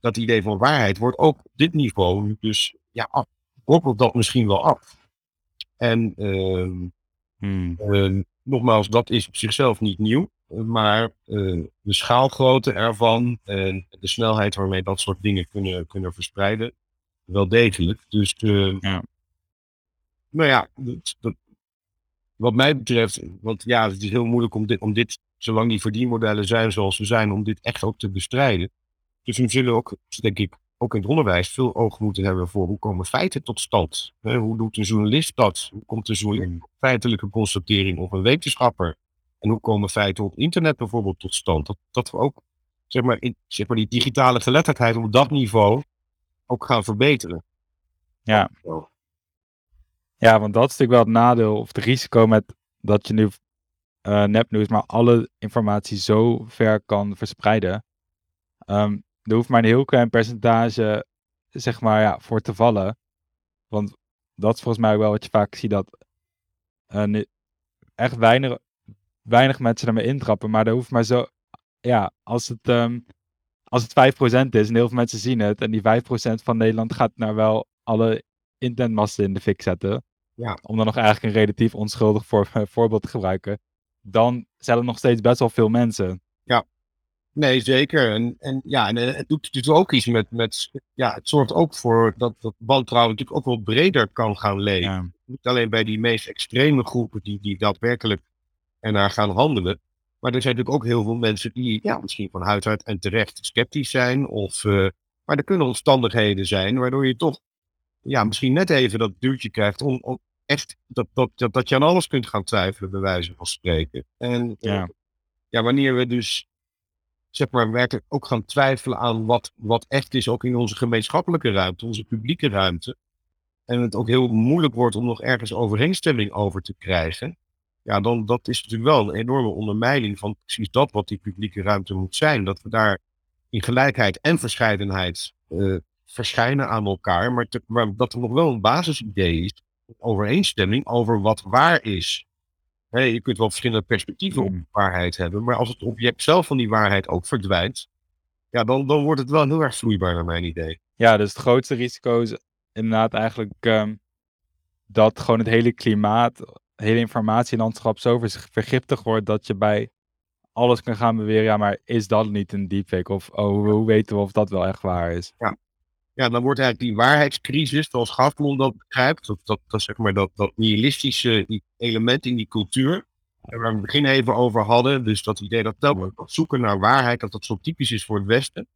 dat idee van waarheid wordt ook op dit niveau dus, ja, af, dat misschien wel af. En uh, Hmm. uh, nogmaals, dat is op zichzelf niet nieuw. Maar uh, de schaalgrootte ervan en de snelheid waarmee dat soort dingen kunnen, kunnen verspreiden, wel degelijk. Dus, uh, Ja. nou ja, dat, dat- wat mij betreft, want ja, het is heel moeilijk om dit, om dit, zolang die verdienmodellen zijn zoals ze zijn, om dit echt ook te bestrijden. Dus we zullen ook, denk ik, ook in het onderwijs veel oog moeten hebben voor hoe komen feiten tot stand. Hè, hoe doet een journalist dat? Hoe komt een journalist tot feitelijke constatering of een wetenschapper? En hoe komen feiten op internet bijvoorbeeld tot stand? Dat, dat we ook, zeg maar, in, zeg maar, die digitale geletterdheid op dat niveau ook gaan verbeteren. Ja. Ja, want dat is natuurlijk wel het nadeel of het risico met dat je nu eh, nepnieuws, maar alle informatie zo ver kan verspreiden. Ehm, er hoeft maar een heel klein percentage, zeg maar, ja, voor te vallen. Want dat is volgens mij wel wat je vaak ziet, dat eh, echt weinig, weinig mensen ermee intrappen. Maar er hoeft maar zo, ja, als het, ehm, als het 5% is en heel veel mensen zien het, en die 5% van Nederland gaat nou wel alle internetmasten in de fik zetten, Ja. om dan nog eigenlijk een relatief onschuldig voor, voorbeeld te gebruiken, dan zijn er nog steeds best wel veel mensen. Nee, zeker. En, en ja, en eh, het doet dus ook iets met, met ja, het zorgt ook voor dat, dat wantrouwen natuurlijk ook wel breder kan gaan leven. Ja, Niet alleen bij die meest extreme groepen die, die daadwerkelijk ernaar gaan handelen. Maar er zijn natuurlijk ook heel veel mensen die ja, misschien van huis uit en terecht sceptisch zijn. Of, eh, maar er kunnen omstandigheden zijn waardoor je toch ja, misschien net even dat duwtje krijgt om, om echt dat, dat, dat, dat je aan alles kunt gaan twijfelen, bij wijze van spreken. En eh, ja, ja, wanneer we dus zeg maar werkelijk ook gaan twijfelen aan wat, wat echt is, ook in onze gemeenschappelijke ruimte, onze publieke ruimte. En het ook heel moeilijk wordt om nog ergens overeenstemming over te krijgen. Ja, dan dat is natuurlijk wel een enorme ondermijning van precies dat wat die publieke ruimte moet zijn. Dat we daar in gelijkheid en verscheidenheid eh, verschijnen aan elkaar, maar, maar dat er nog wel een basisidee is, overeenstemming over wat waar is. Je kunt wel verschillende perspectieven op Mm. waarheid hebben, maar als het object zelf van die waarheid ook verdwijnt, ja, dan, dan wordt het wel heel erg vloeibaar naar mijn idee. ja, dus het grootste risico is inderdaad eigenlijk ehm, dat gewoon het hele klimaat, het hele informatielandschap zo vergiftigd wordt dat je bij alles kan gaan beweren, ja, maar is dat niet een deepfake? Of oh, hoe, hoe weten we of dat wel echt waar is? Ja, dan wordt eigenlijk die waarheidscrisis, zoals Gaflon dat begrijpt, dat, dat, dat, zeg maar dat, dat nihilistische element in die cultuur, waar we het begin even over hadden, dus dat idee dat telkens zoeken naar waarheid, dat dat zo typisch is voor het Westen,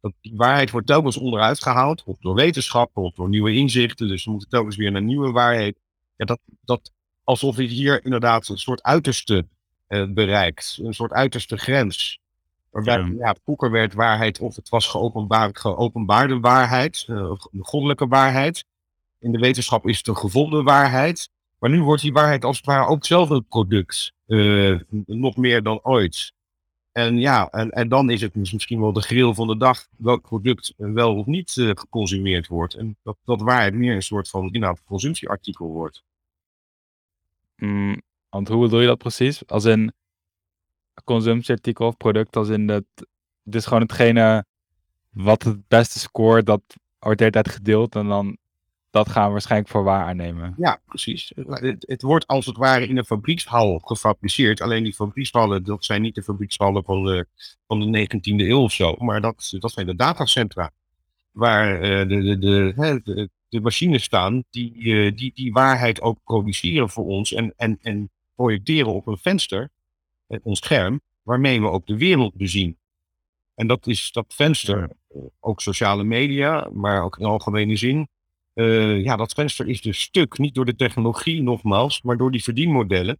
dat die waarheid wordt telkens onderuit gehaald, of door wetenschappen, of door nieuwe inzichten, dus we moeten telkens weer naar nieuwe waarheid. Ja, dat, dat alsof je hier inderdaad een soort uiterste eh, bereikt, een soort uiterste grens. Waarbij, Ja. ja. vroeger werd waarheid, of het was geopenbaar, geopenbaarde waarheid, eh, de goddelijke waarheid. In de wetenschap is het een gevonden waarheid. Maar nu wordt die waarheid als het ware ook zelf een product. eh, nog meer dan ooit. En ja, en, en dan is het misschien wel de grill van de dag welk product eh, wel of niet geconsumeerd wordt. En dat, dat waarheid meer een soort van inhoud consumptieartikel wordt. Mm, want hoe bedoel je dat precies? Als in consumptieartikel of product, als in het is gewoon hetgene wat het beste scoort, dat wordt de hele tijd gedeeld en dan dat gaan we waarschijnlijk voor waar aannemen. Ja, precies. Het, wordt als het ware in een fabriekshal gefabriceerd. Alleen die fabriekshallen, dat zijn niet de fabriekshallen van de, van de 19e eeuw of zo. Maar dat, dat zijn de datacentra. Waar eh, de, de, de, de, machines staan die, eh, die die waarheid ook produceren voor ons. En, en, en projecteren op een venster, eh, ons scherm, waarmee we ook de wereld bezien. En dat is dat venster, eh, ook sociale media, maar ook in algemene zin. Eh, ja, dat venster is dus stuk, niet door de technologie nogmaals, maar door die verdienmodellen.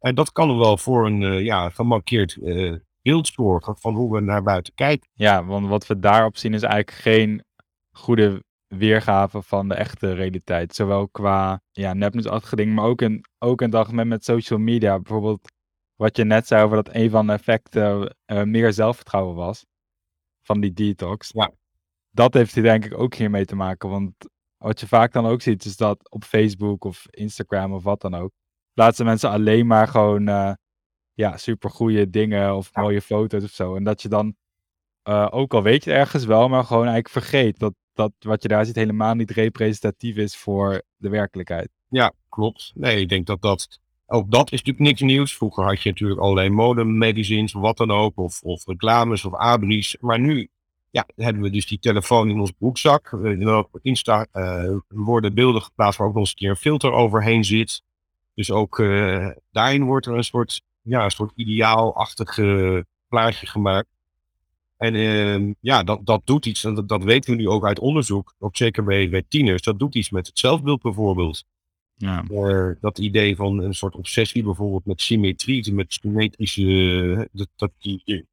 En dat kan wel voor een eh, ja, gemarkeerd eh, beeld zorgen van hoe we naar buiten kijken. Ja, want wat we daarop zien is eigenlijk geen goede weergave van de echte realiteit. Zowel qua ja, nepnieuwsachtige dingen, maar ook in, ook in het algemeen met social media. Bijvoorbeeld wat je net zei over dat een van de effecten uh, meer zelfvertrouwen was. Van die detox. Ja. Dat heeft hier denk ik ook hiermee te maken. Want wat je vaak dan ook ziet, is dat op Facebook of Instagram of wat dan ook, plaatsen mensen alleen maar gewoon uh, ja, supergoeie dingen of mooie foto's of zo. En dat je dan, uh, ook al weet je het ergens wel, maar gewoon eigenlijk vergeet dat, dat wat je daar ziet helemaal niet representatief is voor de werkelijkheid. Ja, klopt. Nee, ik denk dat dat ook dat is natuurlijk niks nieuws. Vroeger had je natuurlijk allerlei modemagazines, wat dan ook, of, of reclames of abris. Maar nu ja, hebben we dus die telefoon in ons broekzak. Op Insta uh, worden beelden geplaatst waar ook nog eens een keer een filter overheen zit. Dus ook uh, daarin wordt er een soort, ja, een soort ideaalachtig plaatje gemaakt. En uh, ja, dat, dat doet iets, en dat, dat weten we nu ook uit onderzoek, ook zeker bij, bij tieners, dat doet iets met het zelfbeeld bijvoorbeeld. Ja. Uh, dat idee van een soort obsessie bijvoorbeeld met symmetrie, met symmetrische, dat, dat die, je,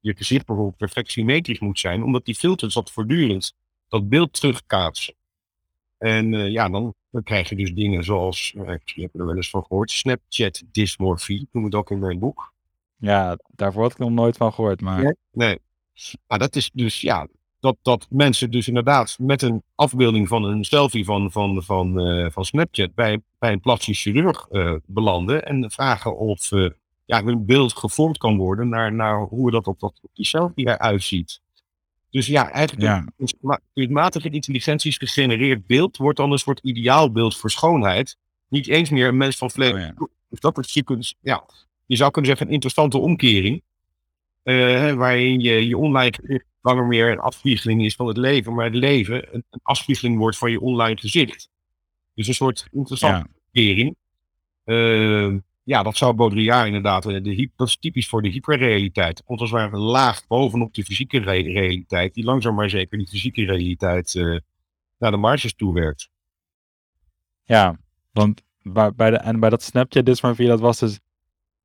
je gezicht bijvoorbeeld perfect symmetrisch moet zijn, omdat die filters dat voortdurend dat beeld terugkaatsen. En uh, ja, dan, dan krijg je dus dingen zoals, uh, ik heb er wel eens van gehoord, Snapchat dysmorfie, noem het ook in mijn boek. Ja, daarvoor had ik nog nooit van gehoord, maar... Nee, nee. Maar dat is dus, ja, dat, dat mensen dus inderdaad met een afbeelding van een selfie van, van, van, uh, van Snapchat bij, bij een plastisch chirurg uh, belanden en vragen of uh, ja, hun beeld gevormd kan worden naar, naar hoe dat op, dat, op die selfie eruit ziet. Dus ja, eigenlijk ja. kunstmatige intelligenties gegenereerd beeld wordt dan een soort ideaalbeeld voor schoonheid. Niet eens meer een mens van vlees. Oh, ja. Dus dat is je, kunt, ja, je zou kunnen zeggen een interessante omkering. Uh, waarin je, je online langer meer een afspiegeling is van het leven, maar het leven een, een afspiegeling wordt van je online gezicht. Dus een soort interessante omkering. Ja. Uh, ja, dat zou Baudrillard inderdaad, de, dat is typisch voor de hyperrealiteit. Want als het een laag bovenop de fysieke re realiteit, die langzaam maar zeker die fysieke realiteit uh, naar de marges toe werkt. Ja, want bij, bij de, en bij dat Snapchat dysmorfie, dat was dus,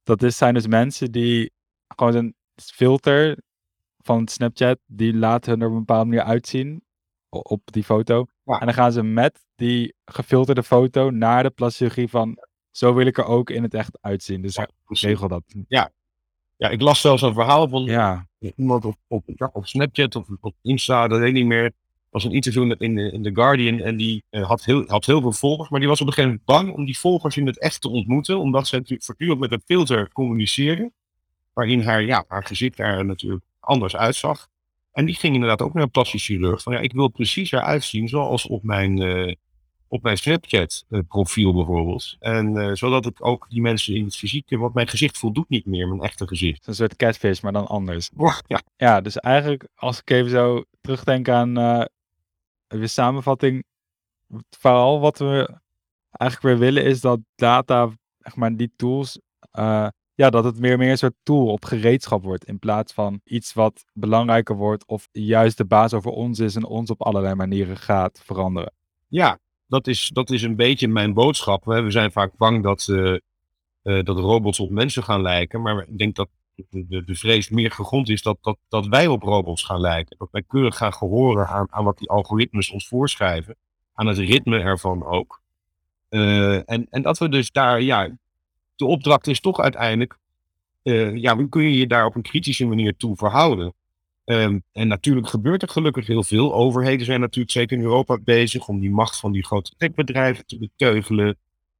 dat is, zijn dus mensen die gewoon een filter van Snapchat, die laten hun er op een bepaalde manier uitzien op die foto. Ja. En dan gaan ze met die gefilterde foto naar de plastic van zo wil ik er ook in het echt uitzien. Dus ja, regel dat. Ja. ja, ik las zelfs een verhaal van ja. iemand op, op, op Snapchat of op Insta, dat weet ik niet meer. was een interview in de, in The Guardian en die uh, had, heel, had heel veel volgers, maar die was op een gegeven moment bang om die volgers in het echt te ontmoeten, omdat ze natuurlijk voortdurend met een filter communiceren, waarin haar, ja, haar gezicht er natuurlijk anders uitzag. En die ging inderdaad ook naar een plastisch chirurg. Van ja, ik wil precies eruit zien zoals op mijn, uh, op mijn Snapchat uh, profiel bijvoorbeeld. En uh, zodat ik ook die mensen in het fysieke, want mijn gezicht voldoet niet meer, mijn echte gezicht. Een soort catfish, maar dan anders. Ja, ja dus eigenlijk als ik even zo terugdenk aan de samenvatting, vooral wat we eigenlijk weer willen is dat data, zeg maar die tools, ja, dat het meer meer een soort tool op gereedschap wordt. In plaats van iets wat belangrijker wordt of juist de baas over ons is en ons op allerlei manieren gaat veranderen. Ja, dat is, dat is een beetje mijn boodschap. We zijn vaak bang dat, uh, dat robots op mensen gaan lijken. Maar ik denk dat de, de, vrees meer gegrond is dat, dat, dat wij op robots gaan lijken. Dat wij keurig gaan gehoren aan, aan wat die algoritmes ons voorschrijven. Aan het ritme ervan ook. Uh, en, en dat we dus daar, ja, de opdracht is toch uiteindelijk, uh, ja, hoe kun je je daar op een kritische manier toe verhouden? Um, en natuurlijk gebeurt er gelukkig heel veel. Overheden zijn natuurlijk zeker in Europa bezig om die macht van die grote techbedrijven te beteugelen.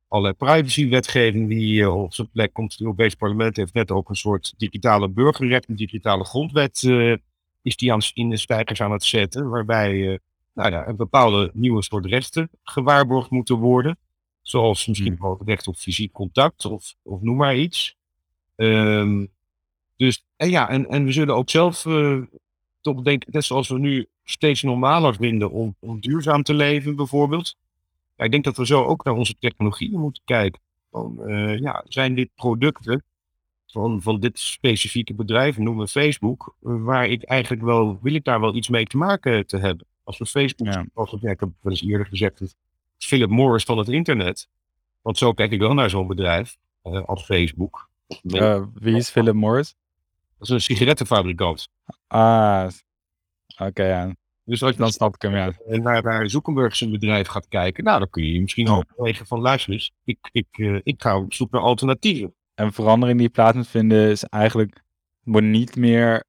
Allerlei privacywetgeving die uh, op zijn plek komt. Het Europees Parlement heeft net ook een soort digitale burgerrecht, een digitale grondwet uh, is die aan, in de spijkers aan het zetten. Waarbij nou ja, een bepaalde nieuwe soort rechten gewaarborgd moeten worden. Zoals misschien wel het recht op fysiek contact of, of noem maar iets. Um, dus en ja, en, en we zullen ook zelf uh, toch denken, net zoals we nu steeds normaler vinden om, om duurzaam te leven, bijvoorbeeld. Ja, ik denk dat we zo ook naar onze technologieën moeten kijken. Van, uh, ja, zijn dit producten van, van dit specifieke bedrijf, noemen we Facebook, waar ik eigenlijk wel, wil ik daar wel iets mee te maken te hebben? Als we Facebook, ja. als ik heb wel eens eerder gezegd, Philip Morris van het internet. Want zo kijk ik wel naar zo'n bedrijf uh, als Facebook. Uh, wie is Philip Morris? Dat is een sigarettenfabrikant. Ah, oké, okay, ja. Dus als je dan snap ik hem, ja. naar, naar Zuckerberg zijn bedrijf gaat kijken, nou, dan kun je misschien ook wegen van, luister eens, ik, ik, uh, ik ga op zoek naar alternatieven. een verandering die plaats moet vinden is eigenlijk, moet niet meer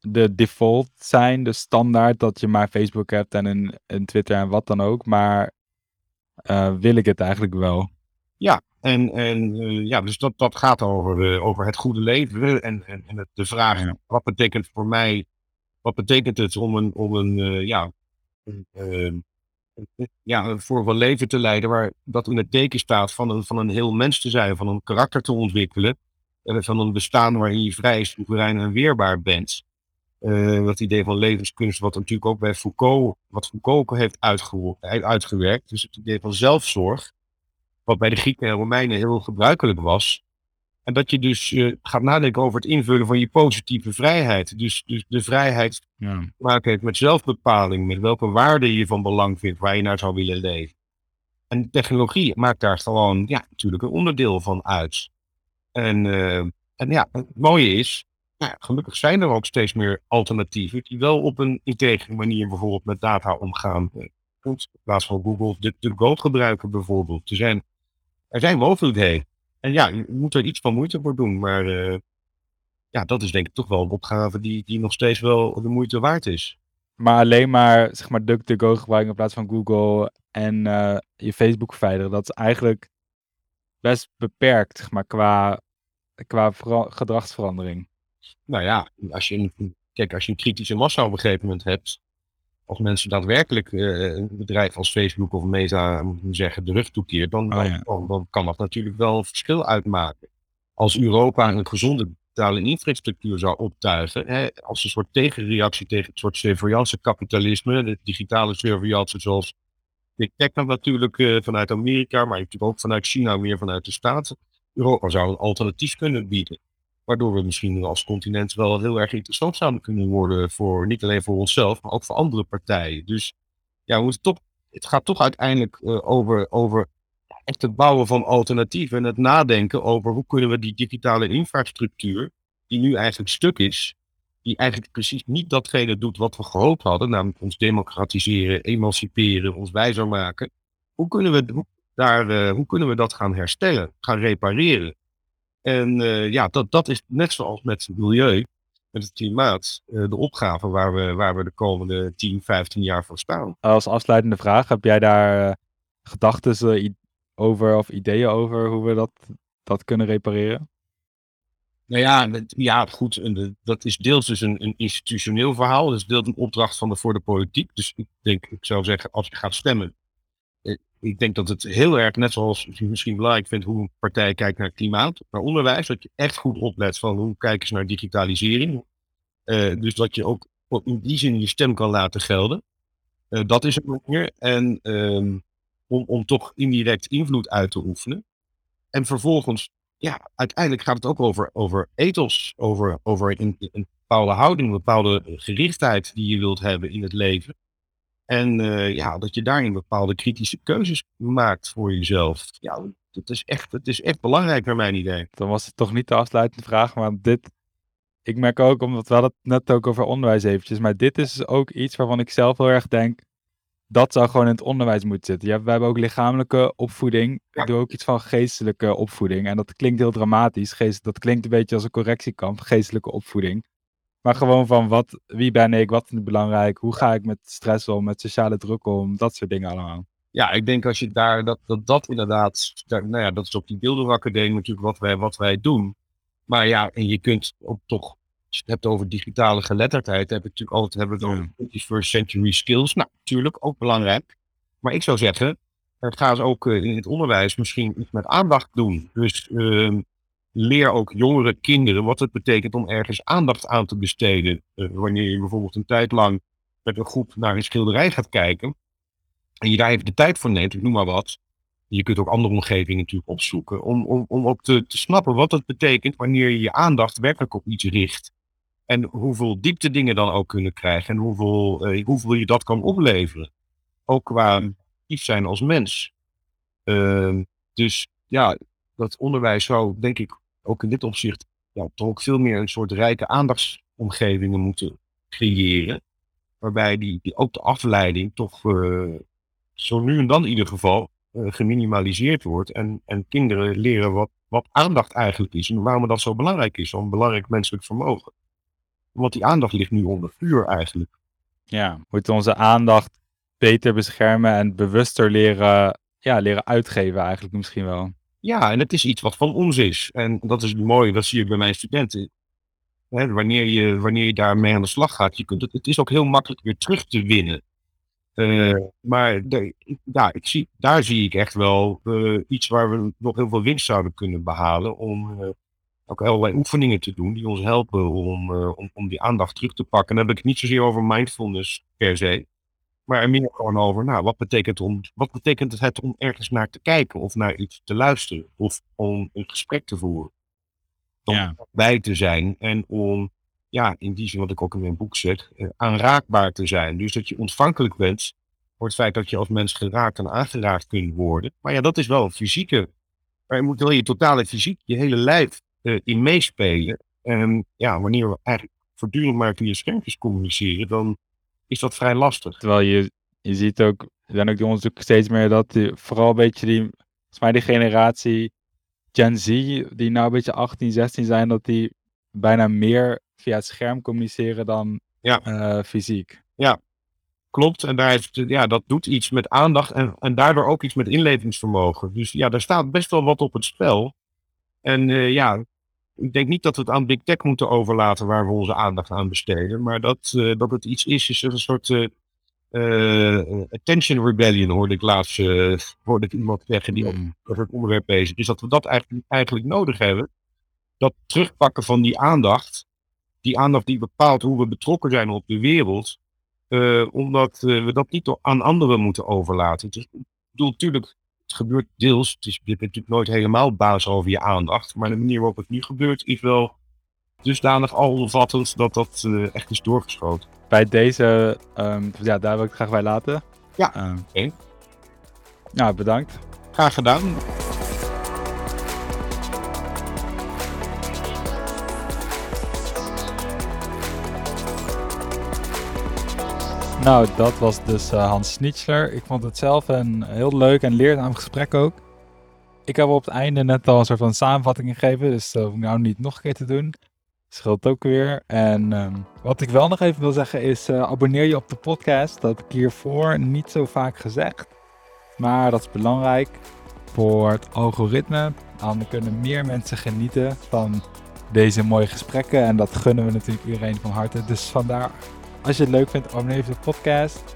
de default zijn, de standaard dat je maar Facebook hebt en een, een Twitter en wat dan ook, maar uh, wil ik het eigenlijk wel. Ja, en, en uh, ja, dus dat, dat gaat over, uh, over het goede leven en, en, en de vraag, ja. wat betekent voor mij, wat betekent het om een, om een ja, een, ja, voor een leven te leiden waar dat in het teken staat van een, van een heel mens te zijn, van een karakter te ontwikkelen, van een bestaan waarin je vrij, soeverein en weerbaar bent. Uh, dat idee van levenskunst, wat natuurlijk ook bij Foucault, wat Foucault ook heeft uitgewerkt. Dus het idee van zelfzorg, wat bij de Grieken en Romeinen heel gebruikelijk was. En dat je dus uh, gaat nadenken over het invullen van je positieve vrijheid. Dus, dus de vrijheid ja. te maken heeft met zelfbepaling, met welke waarden je van belang vindt, waar je naar zou willen leven. En technologie maakt daar gewoon, ja, natuurlijk een onderdeel van uit. En, uh, en ja, het mooie is, nou, gelukkig zijn er ook steeds meer alternatieven die wel op een integere manier bijvoorbeeld met data omgaan. Eh, in plaats van Google de, de Go gebruiken bijvoorbeeld. Er zijn, er zijn mogelijkheden. En ja, je moet er iets van moeite voor doen. Maar uh, ja, dat is denk ik toch wel een opgave die, die nog steeds wel de moeite waard is. Maar alleen maar, zeg maar, DuckDuckGo gebruiken in plaats van Google en uh, je Facebook verwijderen. Dat is eigenlijk best beperkt, zeg maar, qua, qua gedragsverandering. Nou ja, als je een, kijk, als je een kritische massa op een gegeven moment hebt, als mensen daadwerkelijk uh, een bedrijf als Facebook of Meta, zeggen, de rug toekeert, dan, oh, ja. dan, dan, kan dat natuurlijk wel een verschil uitmaken. Als Europa een gezonde digitale infrastructuur zou optuigen, hè, als een soort tegenreactie tegen het soort surveillance kapitalisme, de digitale surveillance zoals Big Tech natuurlijk uh, vanuit Amerika, maar natuurlijk ook vanuit China, meer vanuit de Staten. Europa zou een alternatief kunnen bieden. Waardoor we misschien als continent wel heel erg interessant zouden kunnen worden voor niet alleen voor onszelf, maar ook voor andere partijen. Dus ja, we toch, het gaat toch uiteindelijk uh, over, over echt het bouwen van alternatieven en het nadenken over hoe kunnen we die digitale infrastructuur, die nu eigenlijk stuk is, die eigenlijk precies niet datgene doet wat we gehoopt hadden, namelijk ons democratiseren, emanciperen, ons wijzer maken. Hoe kunnen we, daar, uh, hoe kunnen we dat gaan herstellen, gaan repareren? En uh, ja, dat, dat is net zoals met het milieu, met het klimaat, uh, de opgave waar we, waar we de komende 10, 15 jaar voor staan. Als afsluitende vraag, heb jij daar uh, gedachten over of ideeën over hoe we dat, dat kunnen repareren? Nou ja, ja goed, dat is deels dus een, een institutioneel verhaal. Dat is deels een opdracht van de, voor de politiek. Dus ik denk, ik zou zeggen, als je gaat stemmen, ik denk dat het heel erg, net zoals je misschien belangrijk vindt hoe een partij kijkt naar klimaat, naar onderwijs, dat je echt goed oplet van hoe kijken ze naar digitalisering. Uh, dus dat je ook in die zin je stem kan laten gelden. Uh, dat is het meer. En um, om, om toch indirect invloed uit te oefenen. En vervolgens, ja, uiteindelijk gaat het ook over, over ethos, over, over een, een bepaalde houding, een bepaalde gerichtheid die je wilt hebben in het leven. En uh, ja, dat je daarin bepaalde kritische keuzes maakt voor jezelf. Ja, dat is echt, dat is echt belangrijk naar mijn idee. Dan was het toch niet de afsluitende vraag, maar dit... Ik merk ook, omdat we hadden het net ook over onderwijs eventjes, maar dit is ook iets waarvan ik zelf heel erg denk, dat zou gewoon in het onderwijs moeten zitten. Ja, we hebben ook lichamelijke opvoeding. Ik doe ook iets van geestelijke opvoeding. En dat klinkt heel dramatisch. Geest, dat klinkt een beetje als een correctiekamp, geestelijke opvoeding. Maar gewoon van wat, wie ben ik, wat is belangrijk, hoe ga ik met stress om, met sociale druk om, dat soort dingen allemaal. Ja, ik denk als je daar, dat dat, dat inderdaad, daar, nou ja, dat is op die Bilderacademie natuurlijk wat wij, wat wij doen. Maar ja, en je kunt ook toch, als je het hebt over digitale geletterdheid, heb je natuurlijk altijd hebben we het over first century skills. Nou, natuurlijk, ook belangrijk. Maar ik zou zeggen, het gaat ook eh, in het onderwijs misschien iets met aandacht doen. Dus uh, leer ook jongere kinderen wat het betekent om ergens aandacht aan te besteden. Uh, wanneer je bijvoorbeeld een tijd lang met een groep naar een schilderij gaat kijken. En je daar even de tijd voor neemt, ik noem maar wat. Je kunt ook andere omgevingen natuurlijk opzoeken. Om, om, om ook te, te snappen wat het betekent wanneer je je aandacht werkelijk op iets richt. En hoeveel diepte dingen dan ook kunnen krijgen. En hoeveel, uh, hoeveel je dat kan opleveren. Ook qua actief zijn als mens. Uh, dus ja, dat onderwijs zou denk ik ook in dit opzicht ja, toch ook veel meer een soort rijke aandachtsomgevingen moeten creëren. Waarbij die, die ook de afleiding toch uh, zo nu en dan in ieder geval uh, geminimaliseerd wordt. En, en kinderen leren wat, wat aandacht eigenlijk is en waarom dat zo belangrijk is, zo'n belangrijk menselijk vermogen. Want die aandacht ligt nu onder vuur eigenlijk. Ja, we moeten onze aandacht beter beschermen en bewuster leren, ja, leren uitgeven eigenlijk misschien wel. Ja, en het is iets wat van ons is. En dat is mooi, dat zie ik bij mijn studenten. Hè, wanneer, je, wanneer je daarmee aan de slag gaat, je kunt het, is ook heel makkelijk weer terug te winnen. Uh, maar de, ja, ik zie, daar zie ik echt wel uh, iets waar we nog heel veel winst zouden kunnen behalen. Om uh, ook allerlei oefeningen te doen die ons helpen om, om, om die aandacht terug te pakken. En dan heb ik het niet zozeer over mindfulness per se. Maar er meer gewoon over, nou, wat betekent, om, wat betekent het om ergens naar te kijken of naar iets te luisteren of om een gesprek te voeren? Om ja. bij te zijn en om, ja, in die zin wat ik ook in mijn boek zeg, eh, aanraakbaar te zijn. Dus dat je ontvankelijk bent voor het feit dat je als mens geraakt en aangeraakt kunt worden. Maar ja, dat is wel een fysieke. Maar je moet wel je totale fysiek, je hele lijf uh, in meespelen. En ja, wanneer we eigenlijk voortdurend maar via schermpjes communiceren, dan is dat vrij lastig. Terwijl je, je ziet ook, er zijn ook die onderzoeken steeds meer dat die, vooral een beetje die, volgens mij die generatie Gen Z, die nou een beetje 18, 16 zijn, dat die bijna meer via het scherm communiceren dan ja. Uh, fysiek. Ja, klopt. En daar heeft, ja, dat doet iets met aandacht en, en daardoor ook iets met inlevingsvermogen. Dus ja, daar staat best wel wat op het spel. En uh, ja, ik denk niet dat we het aan Big Tech moeten overlaten waar we onze aandacht aan besteden. Maar dat, uh, dat het iets is, is een soort uh, uh, attention rebellion, hoorde ik laatst hoorde ik iemand zeggen die mm. over het onderwerp bezig is. Dat we dat eigenlijk, eigenlijk nodig hebben. Dat terugpakken van die aandacht. Die aandacht die bepaalt hoe we betrokken zijn op de wereld. omdat we dat niet aan anderen moeten overlaten. Dus, ik bedoel, natuurlijk het gebeurt deels. Het is, je bent natuurlijk nooit helemaal baas over je aandacht. Maar de manier waarop het nu gebeurt is wel dusdanig alomvattend dat dat uh, echt is doorgeschoten. Bij deze, um, ja, daar wil ik het graag bij laten. Ja, um, oké. Okay. Nou, bedankt. Graag gedaan. Nou, dat was dus uh, Hans Schnitzler. Ik vond het zelf een heel leuk en leerzaam gesprek ook. Ik heb op het einde net al een soort van samenvatting gegeven, dus dat hoef ik nou niet nog een keer te doen. Scheelt ook weer. En um, wat ik wel nog even wil zeggen is, uh, abonneer je op de podcast. Dat heb ik hiervoor niet zo vaak gezegd. Maar dat is belangrijk voor het algoritme. Dan kunnen meer mensen genieten van deze mooie gesprekken. En dat gunnen we natuurlijk iedereen van harte. Dus vandaar als je het leuk vindt, abonneer je op de podcast.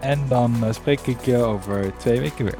En dan uh, spreek ik je over twee weken weer.